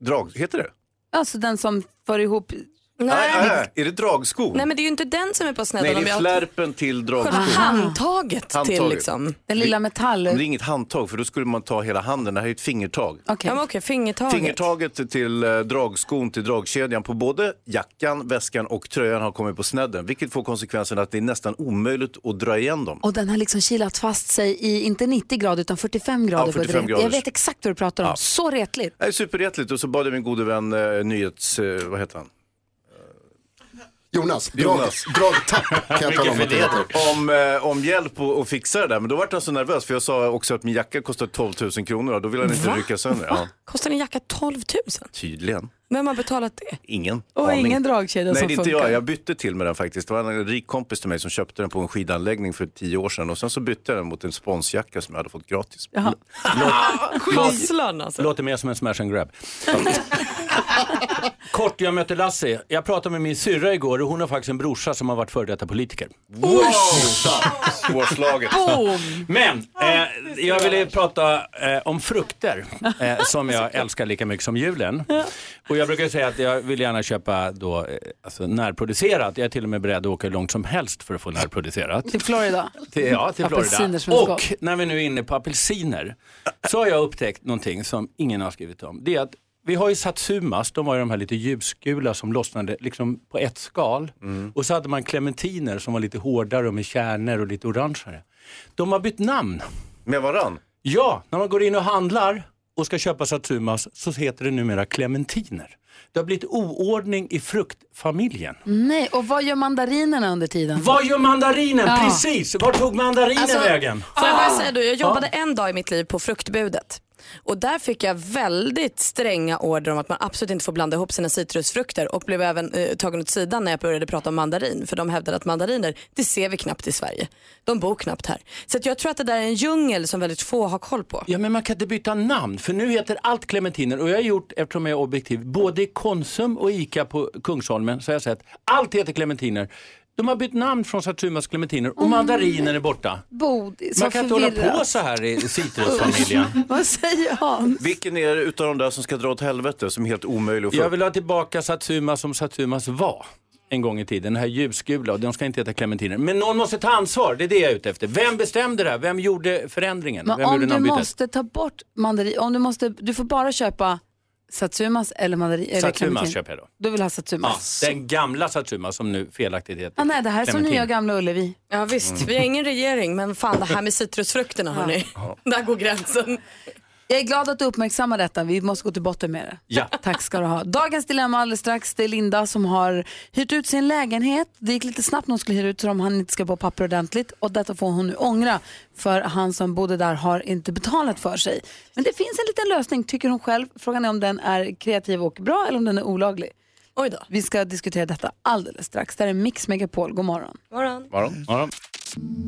Drag, heter det? Alltså den som för ihop... Nej, nej. Är det dragskon? Nej men det är ju inte den som är på snedden. Nej, det är jag- flärpen till Själva dragskon. handtaget till Handtaget. liksom. Den lilla metall... Men det är inget handtag för då skulle man ta hela handen. Det här är ett fingertag. Okej. Ja men okej, fingertaget. Fingertaget till eh, dragskon till dragkedjan på både jackan, väskan och tröjan har kommit på snedden. Vilket får konsekvensen att det är nästan omöjligt att dra igen dem. Och den har liksom kilat fast sig i, inte 90 grader utan 45 grader. Ja, på ett 45 ret- graders. Jag vet exakt vad du pratar om. Ja. Så retligt. Det är superrättligt och så bad jag min gode vän, eh, nyhets... Eh, vad heter han? Jonas, drag, Jonas. dragtapp kan jag tala om att det heter. Om, eh, om hjälp och, och fixa det där. Men då var han så nervös för jag sa också att min jacka kostar 12 000 kronor och då vill han inte Va? rycka sönder. Ja, Kostar en jacka 12 000? tydligen. Vem har betalat det? Ingen Och aning. ingen dragkedja Nej, som det är inte funkar. jag. Jag bytte till med den faktiskt. Det var en rik kompis till mig som köpte den på en skidanläggning för tio år sedan och sen så bytte jag den mot en sponsjacka som jag hade fått gratis. Jaha. [LAUGHS] Skitslan alltså. Låter mer som en smash and grab. [LAUGHS] Kort, jag mötte Lassie. Jag pratade med min syrra igår och hon har faktiskt en brorsa som har varit före detta politiker. Wow! Svårslaget. Men eh, jag ville prata eh, om frukter eh, som jag älskar lika mycket som julen. Och jag brukar säga att jag vill gärna köpa då, eh, alltså närproducerat. Jag är till och med beredd att åka hur långt som helst för att få närproducerat. Till Florida. Till, ja, till Florida. Och när vi nu är inne på apelsiner så har jag upptäckt någonting som ingen har skrivit om. Det är att vi har ju satsumas, de var ju de här lite ljusgula som lossnade liksom på ett skal. Och så hade man clementiner som var lite hårdare och med kärnor och lite orangeare. De har bytt namn. Med varann? Ja, när man går in och handlar och ska köpa satsumas så heter det numera clementiner. Det har blivit oordning i fruktfamiljen. Nej, och vad gör mandarinerna under tiden? Vad gör mandarinen? Ja. Precis, var tog mandarinen Alltså, vägen? Får jag bara säga då, jag jobbade Ja. en dag i mitt liv på fruktbudet. Och där fick jag väldigt stränga order om att man absolut inte får blanda ihop sina citrusfrukter och blev även eh, tagen åt sidan när jag började prata om mandarin. För de hävdade att mandariner, det ser vi knappt i Sverige. De bor knappt här. Så att jag tror att det där är en djungel som väldigt få har koll på. Ja men man kan inte byta namn för nu heter allt clementiner och jag har gjort, eftersom jag är objektiv, både i Konsum och ICA på Kungsholmen så har jag sett allt heter clementiner. De har bytt namn från Satsumas clementiner och mandariner är borta. Bodis, Man kan inte hålla på så här i [LAUGHS] citrusfamiljen. Vad säger Hans? Vilken är det utav de där som ska dra åt helvete som är helt omöjlig att få Jag vill ha tillbaka Satsuma som Satsumas var en gång i tiden. Den här ljusgula och de ska inte heta clementiner. Men någon måste ta ansvar, det är det jag är ute efter. Vem bestämde det här? Vem gjorde förändringen? Men Vem om gjorde du måste ta bort mandarin, om du måste, du får bara köpa Satsumas eller mandarin. Satsumas köper jag då. Du vill ha Ja, Satsumas? den gamla Satsuma som nu felaktigt heter Ah, nej, det här är som clementin. nya och gamla Ullevi. Ja visst, vi har ingen regering men fan det här med citrusfrukterna hörni. Där går gränsen. Jag är glad att du uppmärksammar detta. Vi måste gå till botten med det. Ja. Tack ska du ha. Dagens dilemma alldeles strax. Det är Linda som har hyrt ut sin lägenhet. Det gick lite snabbt när hon skulle hyra ut så om han inte ska på papper ordentligt. Och detta får hon nu ångra för han som bodde där har inte betalat för sig. Men det finns en liten lösning tycker hon själv. Frågan är om den är kreativ och bra eller om den är olaglig. Oj då. Vi ska diskutera detta alldeles strax. Det här är Mix Megapol. God morgon. Morgon. Morgon. Morgon.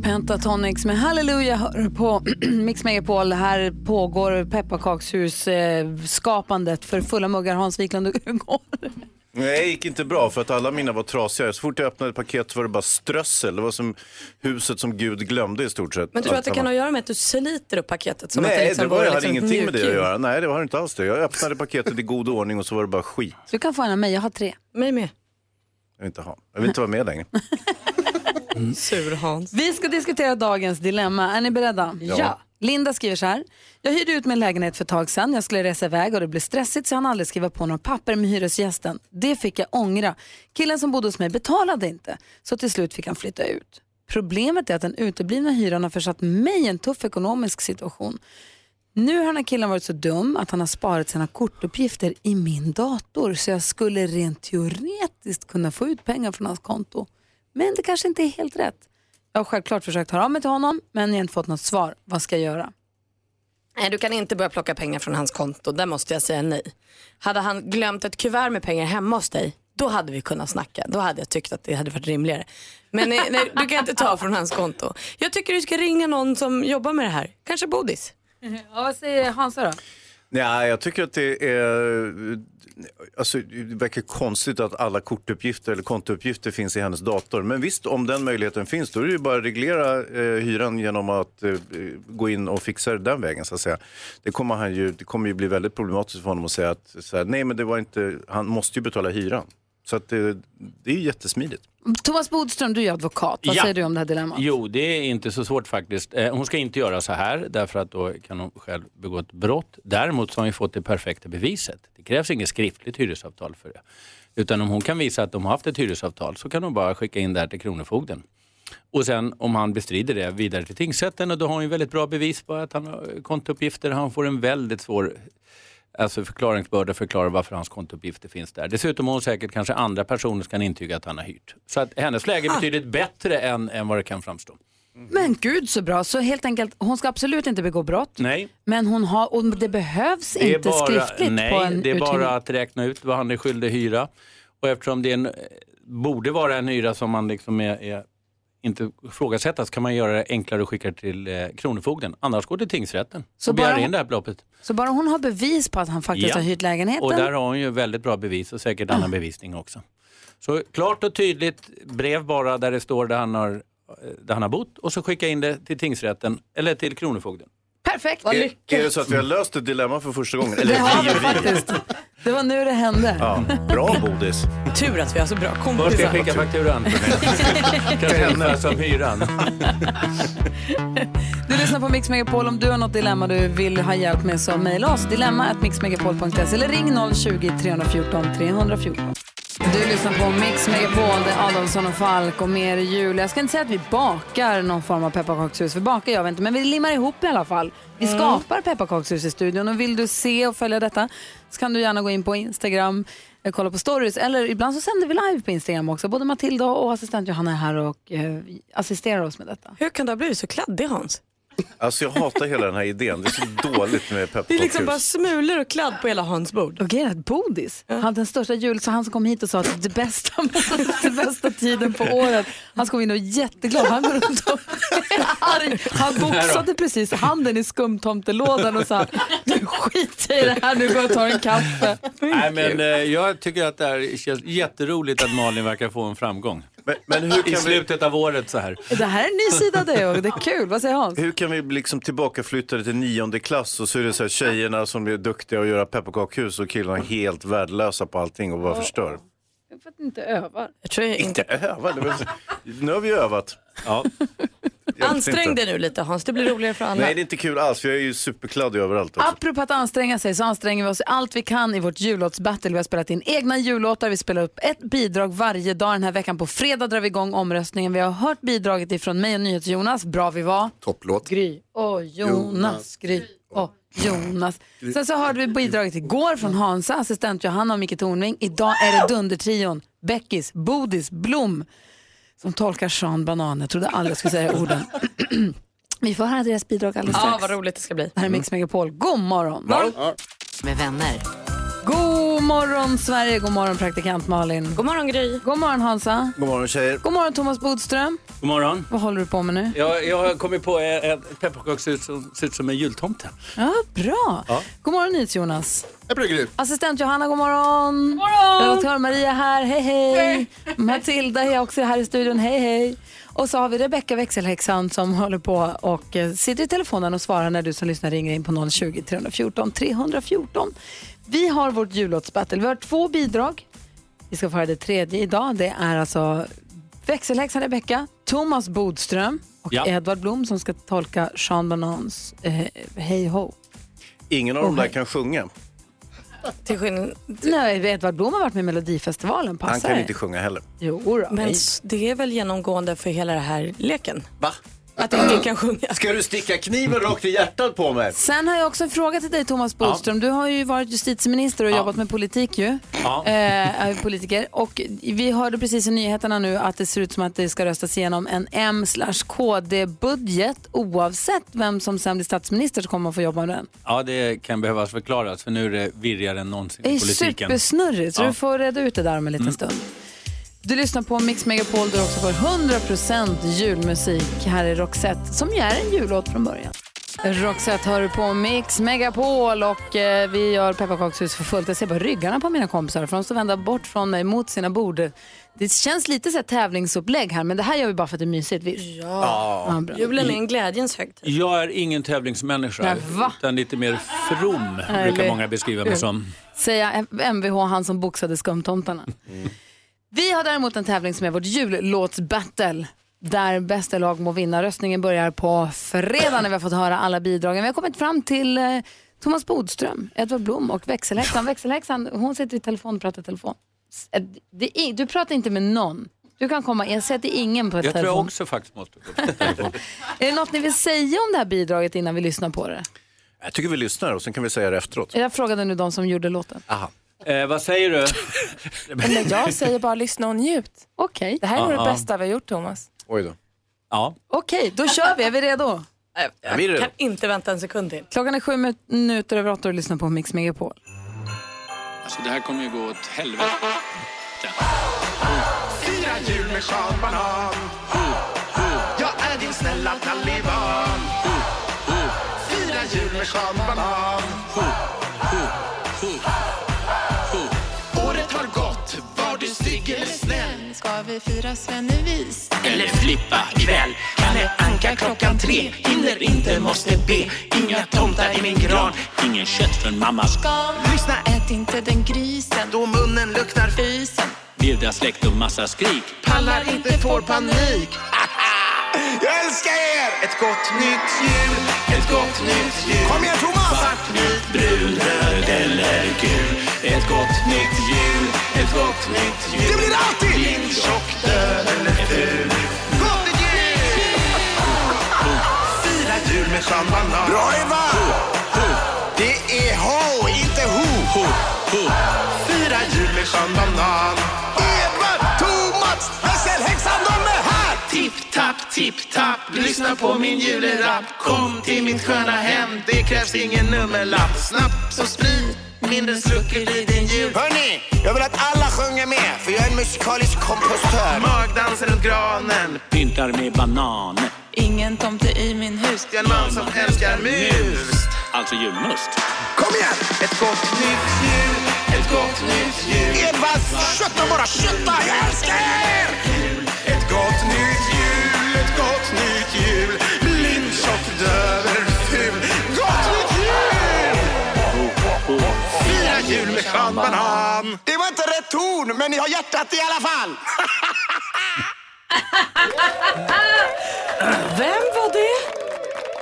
Pentatonics med Halleluja hör på [CLEARS THROAT] Mix Megapol. Här pågår pepparkakshus-skapandet för fulla muggar. Hans Wiklund, hur går det? Nej, det gick inte bra för att alla mina var trasiga. Så fort jag öppnade ett paket så var det bara strössel. Det var som huset som Gud glömde i stort sett. Men tror du att det kan ha att göra med att du sliter upp paketet? Som att Nej, liksom det, var, jag hade liksom ingenting med det att göra. Nej, det var inte alls det. Jag öppnade paketet i god ordning och så var det bara skit. Du kan få en av mig, jag har tre. Mig med. Jag vill inte ha. Jag vill inte vara med längre. [LAUGHS] Sur Hans. Vi ska diskutera dagens dilemma. Är ni beredda? Ja. Linda skriver så här. Jag hyrde ut min lägenhet för ett tag sedan. Jag skulle resa iväg och det blev stressigt så han aldrig skriva på några papper med hyresgästen. Det fick jag ångra. Killen som bodde hos mig betalade inte. Så till slut fick han flytta ut. Problemet är att den uteblivna hyran har försatt mig i en tuff ekonomisk situation. Nu har den här killen varit så dum att han har sparat sina kortuppgifter i min dator så jag skulle rent teoretiskt kunna få ut pengar från hans konto. Men det kanske inte är helt rätt. Jag har självklart försökt höra av mig till honom men jag har inte fått något svar. Vad ska jag göra? Nej, du kan inte börja plocka pengar från hans konto. Där måste jag säga nej. Hade han glömt ett kuvert med pengar hemma hos dig, då hade vi kunnat snacka. Då hade jag tyckt att det hade varit rimligare. Men nej, nej, du kan inte ta från hans konto. Jag tycker du ska ringa någon som jobbar med det här. Kanske Bodis. Ja, vad säger Hansa då? Nej, jag tycker att det är... Alltså, det verkar konstigt att alla kortuppgifter eller kontouppgifter finns i hennes dator. Men visst, om den möjligheten finns, då är det ju bara att reglera eh, hyran genom att eh, gå in och fixa det den vägen. Så att säga. Det, kommer han ju, det kommer ju bli väldigt problematiskt för honom att säga att så här, nej, men det var inte, han måste ju betala hyran. Så att det, det är ju jättesmidigt. Thomas Bodström, du är advokat. Vad Ja. säger du om det här dilemmat? Jo, det är inte så svårt faktiskt. Eh, Hon ska inte göra så här därför att då kan hon själv begå ett brott. Däremot så har hon fått det perfekta beviset. Det krävs inget skriftligt hyresavtal för det. Utan om hon kan visa att de har haft ett hyresavtal så kan hon bara skicka in det här till Kronofogden. Och sen om han bestrider det vidare till tingsrätten och då har hon ju väldigt bra bevis på att han har kontouppgifter. Han får en väldigt svår alltså förklaringsbörda förklara varför hans kontouppgifter finns där. Dessutom har hon säkert kanske andra personer som kan intyga att han har hyrt. Så att hennes läge är betydligt bättre än, än vad det kan framstå. Men gud så bra. Så helt enkelt, hon ska absolut inte begå brott. Nej. Men hon har, och det behövs Det inte bara, skriftligt nej, på en det är uthyrning. bara att räkna ut vad han är skyldig hyra. Och eftersom det en, borde vara en hyra som man liksom är, är inte ifrågasättas kan man göra det enklare och skicka det till eh, Kronofogden. Annars går det till tingsrätten Så och begär bara- in det här beloppet. Så bara hon har bevis på att han faktiskt har hyrt lägenheten. Och där har hon ju väldigt bra bevis och säkert annan bevisning också. Så klart och tydligt brev bara där det står där han har, där han har bott och så skicka in det till tingsrätten eller till Kronofogden. Perfekt. Är, är det så att vi har löst ett dilemma för första gången? Eller Det har vi vi och vi? faktiskt. Det var nu det hände. Ja, bra Bodis. Tur att vi har så bra Var ska kompisar. jag skicka fakturan? [LAUGHS] Kanske henne som hyran. Du lyssnar på Mix Megapol. Om du har något dilemma du vill ha hjälp med så mejla oss. Dilemma at mixmegapol.se eller ring 020-314 314. Du lyssnar på Mix Megapol, det är Adolfsson och Falk och mer jul. Jag ska inte säga att vi bakar någon form av pepparkakshus, för bakar vi inte, men vi limmar ihop i alla fall. Vi Mm. skapar pepparkakshus i studion och vill du se och följa detta så kan du gärna gå in på Instagram, eh, kolla på stories eller ibland så sänder vi live på Instagram också. Både Matilda och assistent Johanna är här och eh, assisterar oss med detta. Hur kan du ha blivit så kladdig Hans? Alltså jag hatar hela den här idén. Det är så dåligt med Det är liksom bara pepparkakshus. smulor och kladd på hela Hans bord. Och grejen är att Bodis, han den största jul, så han som kom hit och sa att det bästa, [LAUGHS] det bästa tiden på året, han kom in och var jätteglad. Han går runt och är [LAUGHS] arg. Han boxade precis handen i skumtomtelådan och sa, nu Skit i det här, nu går jag och tar en kaffe. Nej, men eh, jag tycker att det här känns jätteroligt att Malin verkar få en framgång. Men, men hur I kan vi, slutet av året så här. Det här är en ny sida dig och det är kul. Vad säger Hans? hur kan vi liksom tillbaka flyttade till nionde klass och så är det så här tjejerna som är duktiga att göra pepparkakshus och killarna helt värdelösa på allting och bara förstör. För att inte övar. Jag tror jag Inte öva, det var- nu har vi övat. Ja. Ansträng dig nu lite Hans, det blir roligare för alla. Nej, det är inte kul alls för jag är ju superkladdig överallt. Också. Apropå att anstränga sig så anstränger vi oss allt vi kan i vårt jullåtsbattle. Vi har spelat in egna jullåtar, vi spelar upp ett bidrag varje dag. Den här veckan på fredag drar vi igång omröstningen. Vi har hört bidraget ifrån mig och NyhetsJonas, Bra vi var. Topplåt. Gry och Jonas, Gry och Jonas. Sen så hörde vi bidraget igår från Hansa, assistent Johanna och Micke Tornving. Idag är det Dundertrion, Beckis, Bodis, Blom som tolkar Sean Banan. Jag trodde aldrig jag skulle säga orden. [CLEARS THROAT] Vi får höra deras bidrag alldeles Ja, strax. vad roligt det ska bli. Det här är Mix Megapol. God morgon! Med vänner. God morgon Sverige, god morgon praktikant Malin. God morgon Gry. God morgon Hansa. God morgon tjejer. God morgon Thomas Bodström. God morgon. Vad håller du på med nu? Jag, jag har kommit på ett ett pepparkakshus som ser ut som en jultomte. Ja, bra. Ja. God morgon NyhetsJonas. Jag blir Gry. Assistent Johanna, god morgon. God morgon. Redaktör Maria här, hej hej. Matilda är också här i studion, hej hej. Och så har vi Rebecka växelhäxan som håller på och eh, sitter i telefonen och svarar när du som lyssnar ringer in på 020 314 314. Vi har vårt jullåtsbattle. Vi har två bidrag. Vi ska få höra det tredje idag. Det är alltså växelhäxan Rebecka, Thomas Bodström och Ja. Edvard Blom som ska tolka Sean Banans eh, Hej Ho. Ingen av dem där kan sjunga. Till skillnad... Nej, Edvard Blom har varit med i Melodifestivalen. Passar Han kan inte sjunga heller. Jo då. Men det är väl genomgående för hela den här leken? Va? Att ingen kan sjunga. Ska du sticka kniven rakt i hjärtat på mig? Sen har jag också en fråga till dig Thomas Bodström. Du har ju varit justitieminister och jobbat med politik ju. Ja. Eh, är politiker. Och vi hörde precis i nyheterna nu att det ser ut som att det ska röstas igenom en M KD-budget. Oavsett vem som sen blir statsminister så kommer man få jobba med den. Ja, det kan behövas förklaras för nu är det virrigare än någonsin Det i är politiken. supersnurrigt så Ja. du får reda ut det där om en liten stund. Du lyssnar på Mix Megapol där du också får 100% julmusik. Här är Roxette som ju är en jullåt från början. Roxette hör du på Mix Megapol och eh, vi gör pepparkakshus för fullt. Jag ser bara ryggarna på mina kompisar för de står vända bort från mig mot sina bord. Det känns lite så här tävlingsupplägg här men det här gör vi bara för att det är mysigt visst? Ja. bra. Julen är en glädjens högtid. Jag är ingen tävlingsmänniska, Nej, va? utan lite mer from brukar många beskriva mig som. Säga Mvh, han som boxade skumtomtarna. Vi har däremot en tävling som är vårt jullåtsbattle. Där bästa lag må vinna. Röstningen börjar på fredag när vi har fått höra alla bidragen. Vi har kommit fram till eh, Thomas Bodström, Edvard Blom och växelhäxan. Växelhäxan, hon sitter i telefon och pratar i telefon. S- eh, Det är, du pratar inte med någon. Du kan komma, jag säger att det är ingen på Jag tror jag telefon. också faktiskt måste gå på telefon. [LAUGHS] Är det något ni vill säga om det här bidraget innan vi lyssnar på det? Jag tycker vi lyssnar och sen kan vi säga det efteråt. Jag frågade nu de som gjorde låten. Aha. Eh, vad säger du? [LAUGHS] Men jag säger bara lyssna och njut. Okej. Det här är nog det bästa vi har gjort Thomas. Oj då. Ja. Okej, då kör vi. Är vi redo? Jag vi är redo. kan inte vänta en sekund till. Klockan är sju minuter över åtta och du lyssnar på Mix Megapol. Alltså det här kommer ju gå åt helvete. Fira jul med Sean TV4, Eller flippa ikväll. Kalle Anka klockan tre. Hinner inte, måste be. Inga tomtar i min gran. Ingen kött för mammas garn. Lyssna, ät inte den grisen. Då munnen luktar fisen. Vilda släkt och massa skrik. Pallar inte, får panik. Ett gott nytt jul, ett gott nytt jul Kom igen Thomas! Svart, vit, brun, röd eller gul Ett gott nytt jul, ett gott nytt jul Det blir det alltid! Din tjock, död eller ful Gott jul! Fira jul med Sean Banan Bra Eva! Det är ho, inte ho! Fira jul med Sean Banan tapp, tipp, tapp Lyssna på min julerapp Kom till mitt sköna hem Det krävs ingen nummerlapp Snaps och sprit Mindre sluckor i din jul Hörni, jag vill att alla sjunger med För jag är en musikalisk kompostör Magdans runt granen Pyntar med banan. Ingen tomte i min hus. Jag är en man som älskar mus Alltså julmust. Kom igen! Ett gott nytt jul, ett gott nytt jul. Edvard, kötta bara, kötta! Jag älskar er! Gott nytt jul. Blind, tjock, döverful. Gott nytt jul! Fira jul med Sean Banan. Det var inte rätt ton, men ni har hjärtat i alla fall. Vem var det?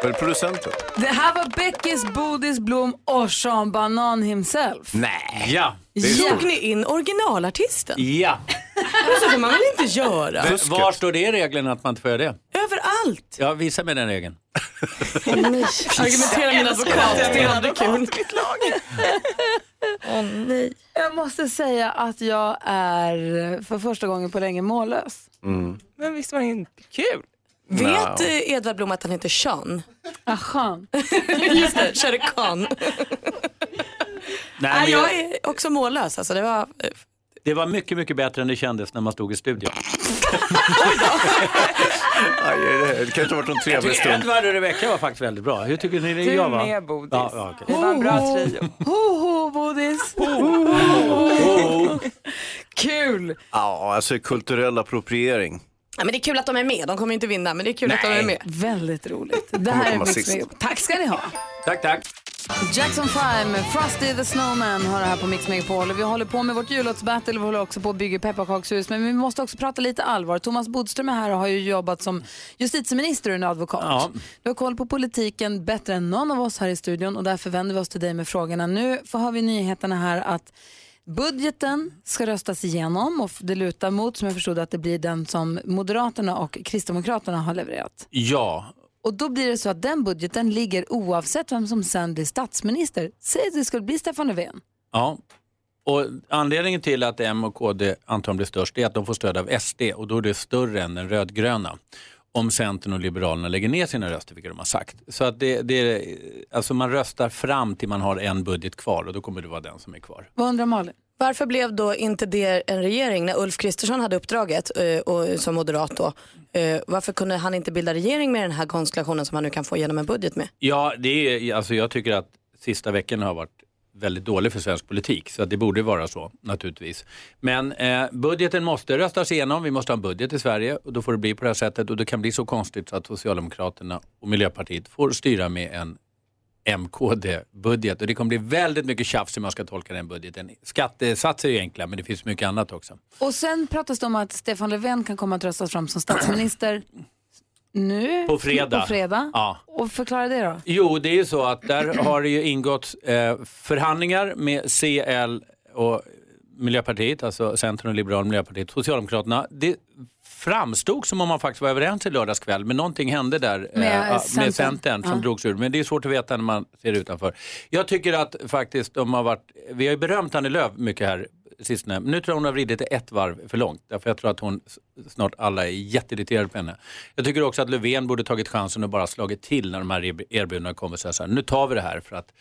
Var det producenten? Det här var Beckis, Bodis, Blom och Sean Banan himself. Nej. Ja. Slog ni in originalartisten? Ja. Men [LAUGHS] så får man väl inte göra? Men Var står det i reglerna att man inte får göra det? Överallt. Ja, visa mig den regeln. [LAUGHS] Argumentera min advokat, det är aldrig kul. Åh nej. Jag måste säga att jag är för första gången på länge mållös. Men visst var det inte kul? Vet eh, Edvard Blom att han heter Sean? Ah, Sean. [LAUGHS] Just det, Shere Khan. Nej, Nej, men jag är också mållös. Alltså, det var, eh, Det var mycket, mycket bättre än det kändes när man stod i studion. [LAUGHS] [LAUGHS] Aj, det, det kan inte ha varit Jag trevlig stund. Edvard och Rebecca var faktiskt väldigt bra. Hur tycker ni det Du jag var? med, Bodis. Ja, ja, okej. Det var en bra trio. Ho, ho, Bodis. Kul! Ja, alltså kulturell appropriering. Ja, men det är kul att de är med. De kommer inte vinna, men det är kul att de är med. Väldigt roligt. Det här är Mix. Tack ska ni ha. Tack, tack. Jackson 5 med Frosty the Snowman har det här på Mix Megapol. Vi håller på med vårt jullåtsbattle och vi håller också på att bygga pepparkakshus. Men vi måste också prata lite allvar. Thomas Bodström är här och har ju jobbat som justitieminister och en advokat. Ja. Du har koll på politiken bättre än någon av oss här i studion och därför vänder vi oss till dig med frågorna. Nu får har vi nyheterna här att budgeten ska röstas igenom och det lutar mot, som jag förstod att det blir den som Moderaterna och Kristdemokraterna har levererat. Ja, Och då blir det så att den budgeten ligger oavsett vem som sen blir statsminister. Säg att det skulle bli Stefan Löfven. Ja, och anledningen till att M och KD antagligen blir störst är att de får stöd av SD och då är det större än den rödgröna. Om Centern och Liberalerna lägger ner sina röster, vilket de har sagt. Så att det, det, alltså man röstar fram till man har en budget kvar och då kommer det vara den som är kvar. Vad undrar Malin? Varför blev då inte det en regering när Ulf Kristersson hade uppdraget eh, och, som moderat då? Eh, varför kunde han inte bilda regering med den här konstellationen som han nu kan få igenom en budget med? Ja, det är, alltså jag tycker att sista veckan har varit väldigt dålig för svensk politik. Så det borde vara så naturligtvis. Men eh, budgeten måste röstas igenom. Vi måste ha en budget i Sverige och då får det bli på det här sättet. Och det kan bli så konstigt så att Socialdemokraterna och Miljöpartiet får styra med en MKD-budget. Och det kommer bli väldigt mycket tjafs hur man ska tolka den budgeten. Skattesatser är enkla men det finns mycket annat också. Och sen pratas det om att Stefan Löfven kan komma att röstas fram som statsminister nu. På fredag. På fredag. Ja. Och förklara det då. Jo, det är ju så att där [CLEARS THROAT] har det ju ingått eh, förhandlingar med CL och Miljöpartiet, alltså Centern och Liberal Miljöpartiet, Socialdemokraterna. Det framstod som om man faktiskt var överens i lördags kväll, men någonting hände där eh, Med ja, Centern. med Centern som Ja. drogs ur. Men det är svårt att veta när man ser utanför. Jag tycker att faktiskt de har varit, vi har ju berömt Annie Lööf mycket här sistone, nu tror jag hon har vridit det ett varv för långt. Därför jag tror att hon snart alla är jätteirriterade på henne. Jag tycker också att Löfven borde tagit chansen och bara slagit till när de här erbjudandena kommer. Så här, nu tar vi det här för att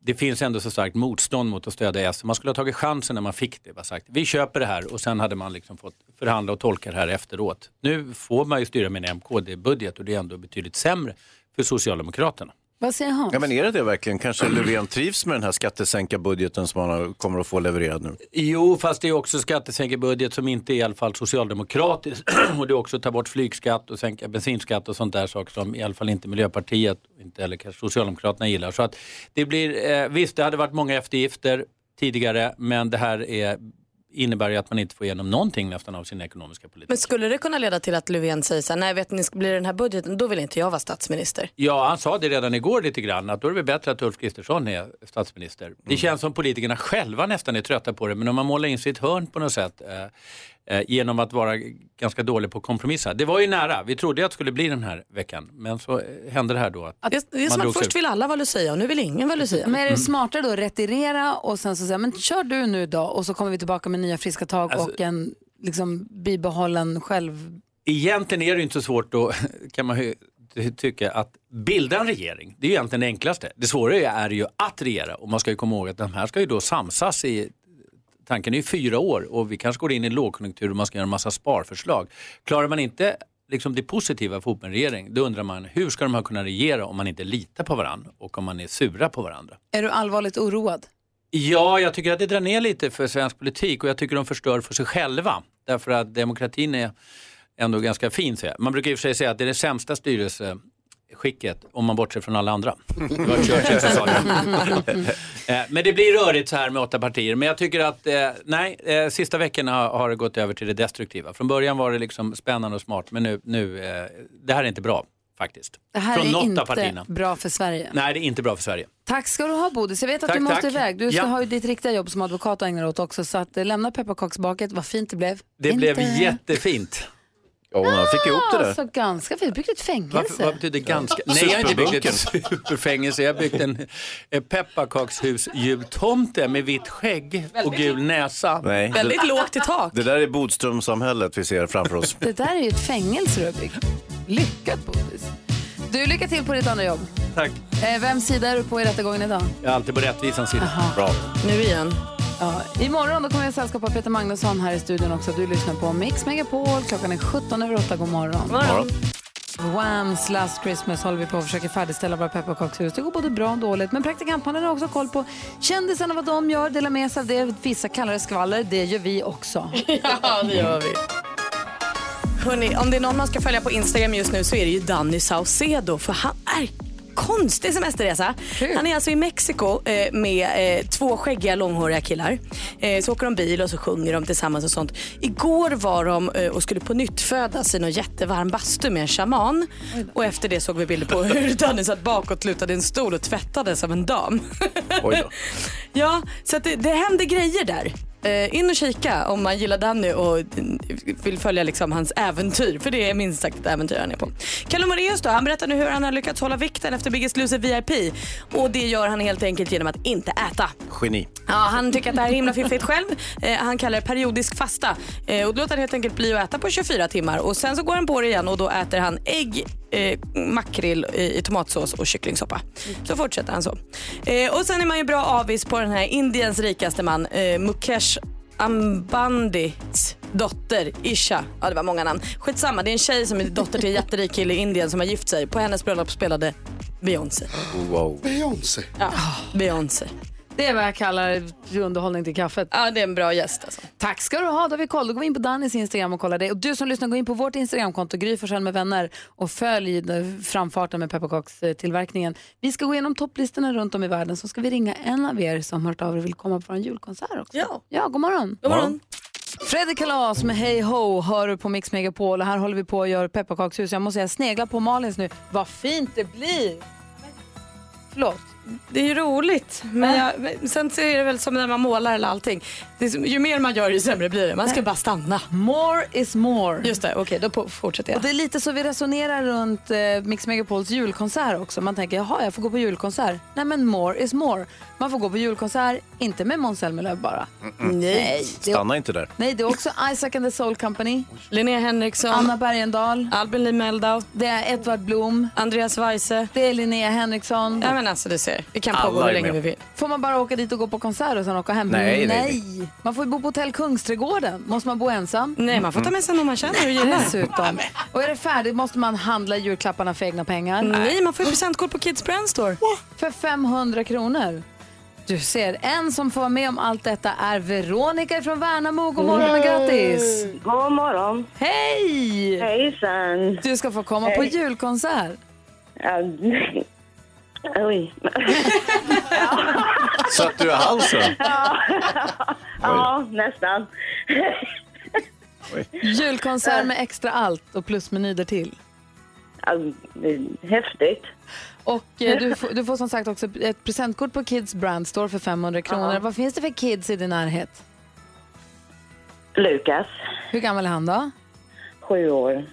det finns ändå så starkt motstånd mot att stödja S. Man skulle ha tagit chansen när man fick det. Bara sagt, vi köper det här och sen hade man liksom fått förhandla och tolka det här efteråt. Nu får man ju styra med en MKD-budget och det är ändå betydligt sämre för Socialdemokraterna. Vad säger Hans? Ja, men är det det verkligen? Kanske Löfven trivs med den här skattesänka-budgeten som han kommer att få levererad nu? Jo, fast det är också skattesänkerbudget som inte är i alla fall socialdemokratisk. [CLEARS THROAT] och det är också att ta bort flygskatt och sänka bensinskatt och sånt där saker som i alla fall inte Miljöpartiet inte heller kanske Socialdemokraterna gillar. Så att det blir, eh, visst det hade varit många eftergifter tidigare men det här är, innebär ju att man inte får igenom någonting nästan av sin ekonomiska politik. Men skulle det kunna leda till att Löfven säger så här, nej vet ni, ska bli den här budgeten, då vill inte jag vara statsminister. Ja, han sa det redan igår lite grann att då är det bättre att Ulf Kristersson är statsminister. Det känns som politikerna själva nästan är trötta på det men om man målar in ett hörn på något sätt eh, eh, genom att vara ganska dålig på att kompromissa. Det var ju nära, vi trodde att det skulle bli den här veckan men så eh, hände det här då. Att Det, det är man som att först ut. vill alla vara Lucia och nu vill ingen vara Lucia. Men är det smartare då att retirera och sen så säga, men kör du nu då och så kommer vi tillbaka med nya friska tag Alltså- och en liksom bibehållen själv... Egentligen är det ju inte så svårt då [LAUGHS] kan man tycka att bilda en regering, det är ju egentligen det enklaste. Det svåra är ju att regera och man ska ju komma ihåg att de här ska ju då samsas i Tanken är ju fyra år och vi kanske går in i en lågkonjunktur och man ska göra en massa sparförslag. Klarar man inte liksom det positiva för en regering, då undrar man hur ska de här kunna regera om man inte litar på varandra och om man är sura på varandra? Är du allvarligt oroad? Ja, jag tycker att det drar ner lite för svensk politik och jag tycker de förstör för sig själva. Därför att demokratin är ändå ganska fin. Man brukar i och för sig säga att det är det sämsta styrelseskicket om man bortser från alla andra. [LAUGHS] Det var Churchill som sa det. Men det blir rörigt så här med åtta partier. Men jag tycker att, eh, nej, eh, sista veckorna har, har det gått över till det destruktiva. Från början var det liksom spännande och smart, men nu, nu eh, det här är inte bra faktiskt. Det här Från är inte partierna. bra för Sverige. Nej, det är inte bra för Sverige. Tack ska du ha Bodis. Jag vet att Tack, du måste tack. iväg. Du ska Ja. ha ju ditt riktiga jobb som advokat och ägna dig åt också. Så att, lämna pepparkaksbaket. Vad fint det blev. Det Inte- blev jättefint. Ja, han fick ihop det där. Så ganska fint. Byggt ett fängelse. Varför, vad betyder ganska? Nej, jag har inte byggt ett superfängelse. Jag har byggt en, en pepparkakshus-jultomte med vitt skägg och gul näsa. Nej. Väldigt lågt i tak. Det där är Bodströmsamhället vi ser framför oss. Det där är ju ett fängelse du har byggt. Lyckat Bodis. Du, lycka till på ditt andra jobb. Tack. Eh, vems sida är du på i rättegången idag? Jag är alltid på rättvisans sida. Bra. Nu igen. Ja, imorgon då kommer jag sällskap av Peter Magnusson här i studion också. Du lyssnar på Mix Megapol. Klockan är 17 över 8. God morgon. God morgon. Whams Last Christmas håller vi på att försöka färdigställa våra pepparkakshus. Det går både bra och dåligt. Men praktikantmannen har också koll på kändisarna, vad de gör, delar med sig av det. Vissa kallar det skvaller. Det gör vi också. [LAUGHS] Ja, det gör vi. Hörrni, om det är någon man ska följa på Instagram just nu så är det ju Danny Saucedo för han är konstig semesterresa. Han är alltså i Mexiko eh, med eh, två skäggiga långhåriga killar. Eh, så åker de bil och så sjunger de tillsammans och sånt. Igår var de eh, och skulle på nytt födas i någon jättevarm bastu med en shaman. Och efter det såg vi bilder på hur [LAUGHS] Danny satt bakåtlutad i en stol och tvättades av en dam. Oj då. [LAUGHS] Ja, så att det, det händer grejer där. Eh, in och kika om man gillar Danny och vill följa liksom hans äventyr. För det är minst sagt ett äventyr han är på. Kalle Moraeus då, han berättar nu hur han har lyckats hålla vikten efter Biggest Loser VIP. Och det gör han helt enkelt genom att inte äta. Geni. Ja, han tycker att det här är himla fiffigt själv. Eh, han kallar det periodisk fasta. Eh, och då låter han helt enkelt bli att äta på 24 timmar. Och sen så går han på det igen och då äter han ägg, eh, makrill i, i tomatsås och kycklingsoppa. Så fortsätter han så. Eh, och sen är man ju bra avis på den här Indiens rikaste man, eh, Mukesh Ambandis dotter Isha. Ja det var många namn. Skitsamma, det är en tjej som är dotter till en jätterik kille i Indien som har gift sig. På hennes bröllop spelade Beyoncé. Wow. Beyoncé. Ja, Beyoncé. Det är vad jag kallar underhållning till kaffet. Ja, det är en bra gäst alltså. Tack ska du ha. Då har vi koll. Då går vi in på Dannys Instagram och kollar det. Och du som lyssnar, gå in på vårt Instagramkonto, Gry Forssell med vänner och följ framfarten med pepparkakstillverkningen. Vi ska gå igenom topplistorna runt om i världen så ska vi ringa en av er som hört av er och vill komma på en julkonsert också. Ja. Ja, god morgon. God morgon. Fredrik Kalas med Hey Ho hör du på Mix Megapol och här håller vi på att göra pepparkakshus. Jag måste säga, snegla på Malins nu. Vad fint det blir! Förlåt. Det är ju roligt. Men jag, sen så är det väl som när man målar eller allting. Det som- ju mer man gör ju sämre blir det. Man ska bara stanna. More is more. Just det, okej då på- fortsätter Och jag. det är lite så vi resonerar runt eh, Mix Megapols julkonsert också. Man tänker, jaha, jag får gå på julkonsert. Nej, men more is more. Man får gå på julkonsert, inte med Måns Zelmerlöw bara. Mm. Nej. Det är, Stanna inte där. nej, det är också Isaac and the Soul Company, Linnea Henriksson, Anna Bergendahl, Albin Lee Meldau, det är Edvard Blom, Andreas Weise. det är Linnea Henriksson. Ja men alltså du ser, vi kan Alla pågå hur är länge med. vi vill. Får man bara åka dit och gå på konsert och sen åka hem? Nej, nej, Man får ju bo på hotell Kungsträdgården. Måste man bo ensam? Nej man får ta med sig någon man känner och gillar. Dessutom. Och är det färdigt måste man handla julklapparna för egna pengar. Nej man får ju presentkort på Kids Brand Store. För 500 kronor. Du ser, en som får vara med om allt detta är Veronica från Värnamo. God morgon och grattis! God morgon. Hej! Hejsan. Du ska få komma på julkonsert. Ja, Oj. [LAUGHS] Satt du i halsen? Ja, ja nästan. Julkonsert med extra allt och plusmeny därtill. Ja, häftigt. Och eh, du, får, du får som sagt också ett presentkort på Kids Brand Store för 500 kronor. Ja. Vad finns det för kids i din närhet? Lukas, Hur gammal är han då? sju år.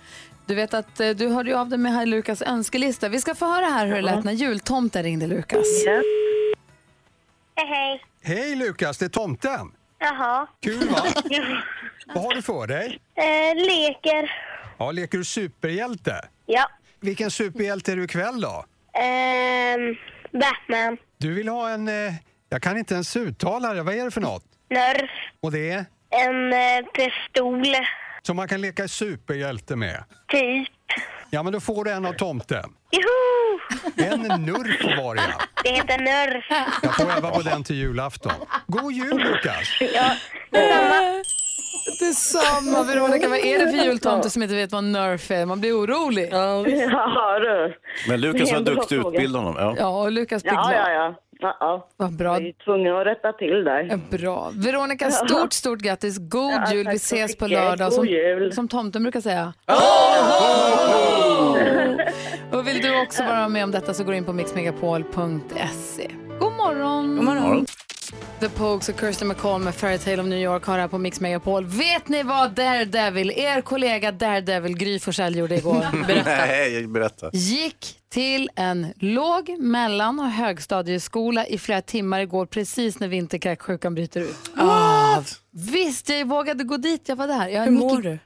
Du vet att eh, du hörde ju av dig med här Lukas önskelista. Vi ska få höra här hur det lät när jultomten ringde Lukas. Hej, hej. Hej Lukas, det är tomten. Jaha. Kul va? [LAUGHS] Vad har du för dig? Eh, leker. Ja, leker du superhjälte? Ja. Vilken superhjälte är du ikväll då? Ehm, Batman. Du vill ha en, eh, jag kan inte ens uttala det, vad är det för något? Nerf. Och det är? En eh, pistol. Som man kan leka superhjälte med? Typ. Ja, men då får du en av tomten. Joho! En Nerf var det ja. Det heter Nerf. Jag får öva på den till julafton. God jul Lukas! Ja, detsamma. Detsamma Veronica, vad är det för jultomte som inte vet vad Nerf är? Man blir orolig. Ja, du. Men Lukas Det är var duktig utbilda honom. Ja. Ja, och Lukas blir glad. ja, ja. ja, ja. Vad bra. Jag är tvungen att rätta till där. Bra. Veronica, stort, stort grattis. God Ja, jul. Vi ses på lördag. God Som, jul. som tomten brukar säga. [LAUGHS] Och vill du också vara med om detta så går du in på mixmegapol.se. God morgon! God morgon. The Pogues och Kirsten McCall med Fairytale of New York har här på Mix Megapol. Vet ni vad Daredevil, er kollega Daredevil Gry Forssell gjorde igår? [LAUGHS] Nej, berätta. Gick till en låg, mellan och högstadieskola i flera timmar igår precis när vinterkräksjukan bryter ut. Ah. Visst, jag vågade gå dit. Jag var där. Jag Hur mår du?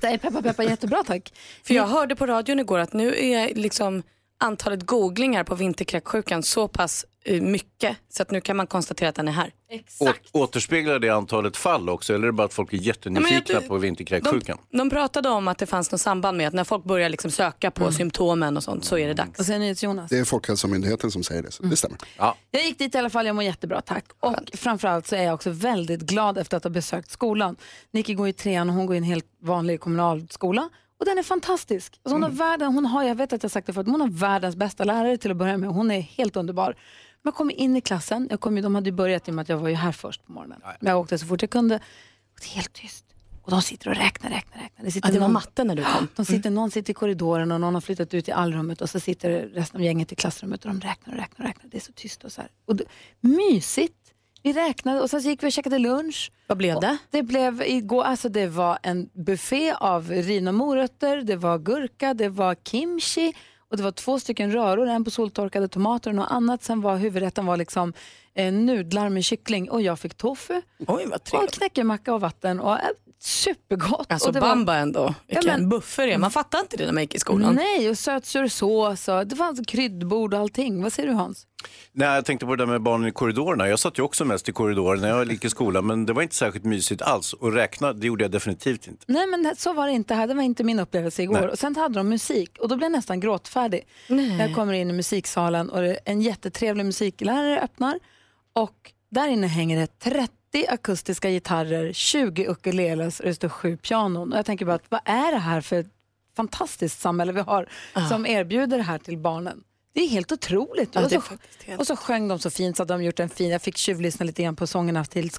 Nej, peppa, peppa, jättebra tack. För jag hörde på radion igår att nu är liksom antalet googlingar på vinterkräksjukan så pass mycket så att nu kan man konstatera att den är här. Å- återspeglar det antalet fall också eller är det bara att folk är jättenyfikna på vinterkräksjukan? De pratade om att det fanns något samband med att när folk börjar liksom söka på symptomen och sånt så är det dags. Och sen Jonas. Det är Folkhälsomyndigheten som säger det, så det stämmer. Ja. Jag gick dit i alla fall, jag mår jättebra tack. Och framförallt så är jag också väldigt glad efter att ha besökt skolan. Nicky går i trean och hon går i en helt vanlig kommunal skola. Och den är fantastisk. Alltså hon, har världen, hon har, jag vet att jag sagt det förut, men hon har världens bästa lärare till att börja med. Hon är helt underbar. Jag kom in i klassen, jag kom, de hade ju börjat i och med att jag var ju här först på morgonen. Men jag åkte så fort jag kunde. Och det är helt tyst. Och de sitter och räknar, räknar, räknar. Det, sitter Ja, det var någon- matte när du kom. De sitter, Någon sitter i korridoren och någon har flyttat ut i allrummet och så sitter resten av gänget i klassrummet och de räknar och räknar och räknar. Det är så tyst och så här. Och det, mysigt. Vi räknade och sen så gick vi och käkade lunch. Vad blev det? Det blev igår, alltså det var en buffé av rivna morötter, det var gurka, det var kimchi och det var två stycken röror, en på soltorkade tomater och något annat. Sen var huvudrätten var liksom eh, nudlar med kyckling och jag fick tofu. Oj, vad Och trevligt. knäckemacka och vatten och eh, supergott. Alltså och det var- bamba ändå. Vilken Ja, men- buffer det är. Man fattar inte det när man gick i skolan. Nej, och sötsursås och det fanns kryddbord och allting. Vad säger du Hans? Nej, jag tänkte på det där med barnen i korridorerna. Jag satt ju också mest i korridoren när jag gick i skolan, men det var inte särskilt mysigt alls. Och räkna, det gjorde jag definitivt inte. Nej men så var det inte här, det var inte min upplevelse igår. Nej. Och sen hade de musik och då blev jag nästan gråtfärdig. Jag kommer in i musiksalen och en jättetrevlig musiklärare öppnar och där inne hänger det 30 akustiska gitarrer, 20 ukuleles och det står sju pianon. Och jag tänker bara, att, vad är det här för fantastiskt samhälle vi har som erbjuder det här till barnen? Det är helt otroligt. Ja, och, det så, helt- och så sjöng de så fint så att de gjort en fin, jag fick tjuvlyssna lite grann på sångerna till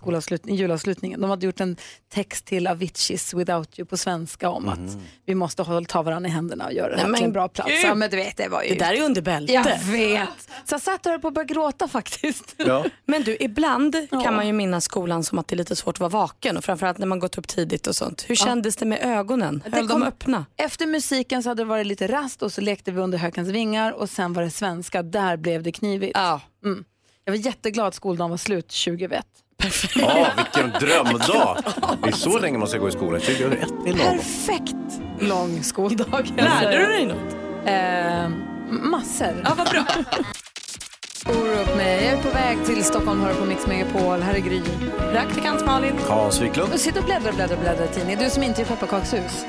julavslutningen. De hade gjort en text till Aviciis Without You på svenska om att vi måste hålla, ta varandra i händerna och göra det här till en bra plats. Ja, men du vet, det, var ju... Det där är under bälte. Jag vet. Så jag satt där på att börja gråta faktiskt. Ja. Men du, ibland Ja. kan man ju minnas skolan som att det är lite svårt att vara vaken och framförallt när man gått upp tidigt och sånt. Hur Ja. kändes det med ögonen? Höll kom- de öppna? Efter musiken så hade det varit lite rast och så lekte vi under hökens vingar och sen var det svenska. Där blev det knivigt. Ja. Mm. Jag var jätteglad att skoldagen var slut 2021. Ja, vilken drömdag! Det är så länge man ska gå i skolan. 21 är lagom. Perfekt lång skoldag. [LAUGHS] Lärde du dig något? Eh, massor. Ja, vad bra. Orup med. Jag är på väg till Stockholm, hör på Mix Megapol. Här är Gry. Praktikant Malin. Hans Wiklund. Och sitter och bläddrar, bläddrar, bläddrar i tidningen. Du som inte är i pepparkakshus.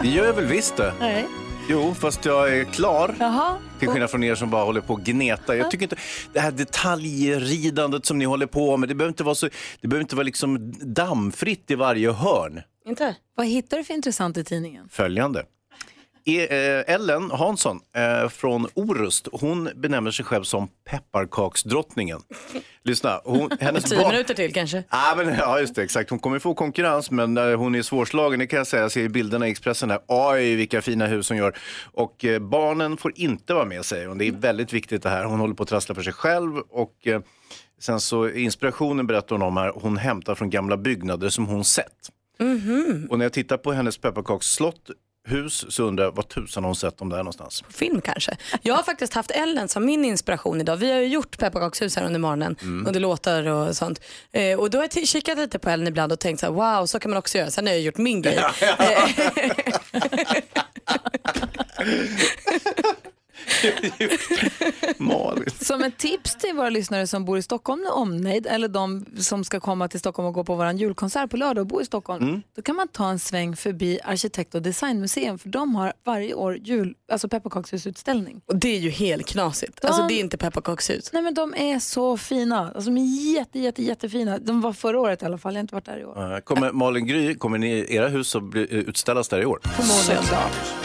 Det gör jag väl visst det. Nej. Jo, fast jag är klar. Jaha. Till skillnad från er som bara håller på att gneta. Jag tycker inte, det här detaljridandet som ni håller på med, det behöver inte vara, så, det behöver inte vara liksom dammfritt i varje hörn. Inte? Vad hittar du för intressant i tidningen? Följande. E- eh, Ellen Hansson eh, från Orust, hon benämner sig själv som pepparkaksdrottningen. Lyssna, hon, [LAUGHS] hennes Tio minuter till kanske. Ja, men, ja, just det. Exakt. Hon kommer få konkurrens, men eh, hon är svårslagen. Det kan jag säga. Jag ser bilderna i Expressen här. Oj, vilka fina hus hon gör. Och eh, barnen får inte vara med, säger hon. Det är väldigt viktigt det här. Hon håller på att trassla för sig själv. Och eh, sen så inspirationen berättar hon om här. Hon hämtar från gamla byggnader som hon sett. Mhm. Och när jag tittar på hennes pepparkaksslott hus så undrar jag vad tusan har hon sett dem där någonstans? På film kanske. Jag har faktiskt haft Ellen som min inspiration idag. Vi har ju gjort pepparkakshus här under morgonen Mm. under låtar och sånt. Eh, och då har jag kikat lite på Ellen ibland och tänkt så här, wow så kan man också göra. Sen har jag gjort min grej. [LAUGHS] [LAUGHS] [LAUGHS] Malin. Som ett tips till våra lyssnare som bor i Stockholm med omnejd eller de som ska komma till Stockholm och gå på vår julkonsert på lördag och bo i Stockholm. Mm. Då kan man ta en sväng förbi Arkitekt och designmuseum för de har varje år jul, alltså pepparkakshusutställning. Och det är ju helt knasigt. De- Alltså det är inte pepparkakshus. Nej men de är så fina. Alltså, de är jätte, jätte, jättefina. De var förra året i alla fall, jag har inte varit där i år. Kommer Malin Gry, kommer ni, era hus att bli, utställas där i år? Förmodligen.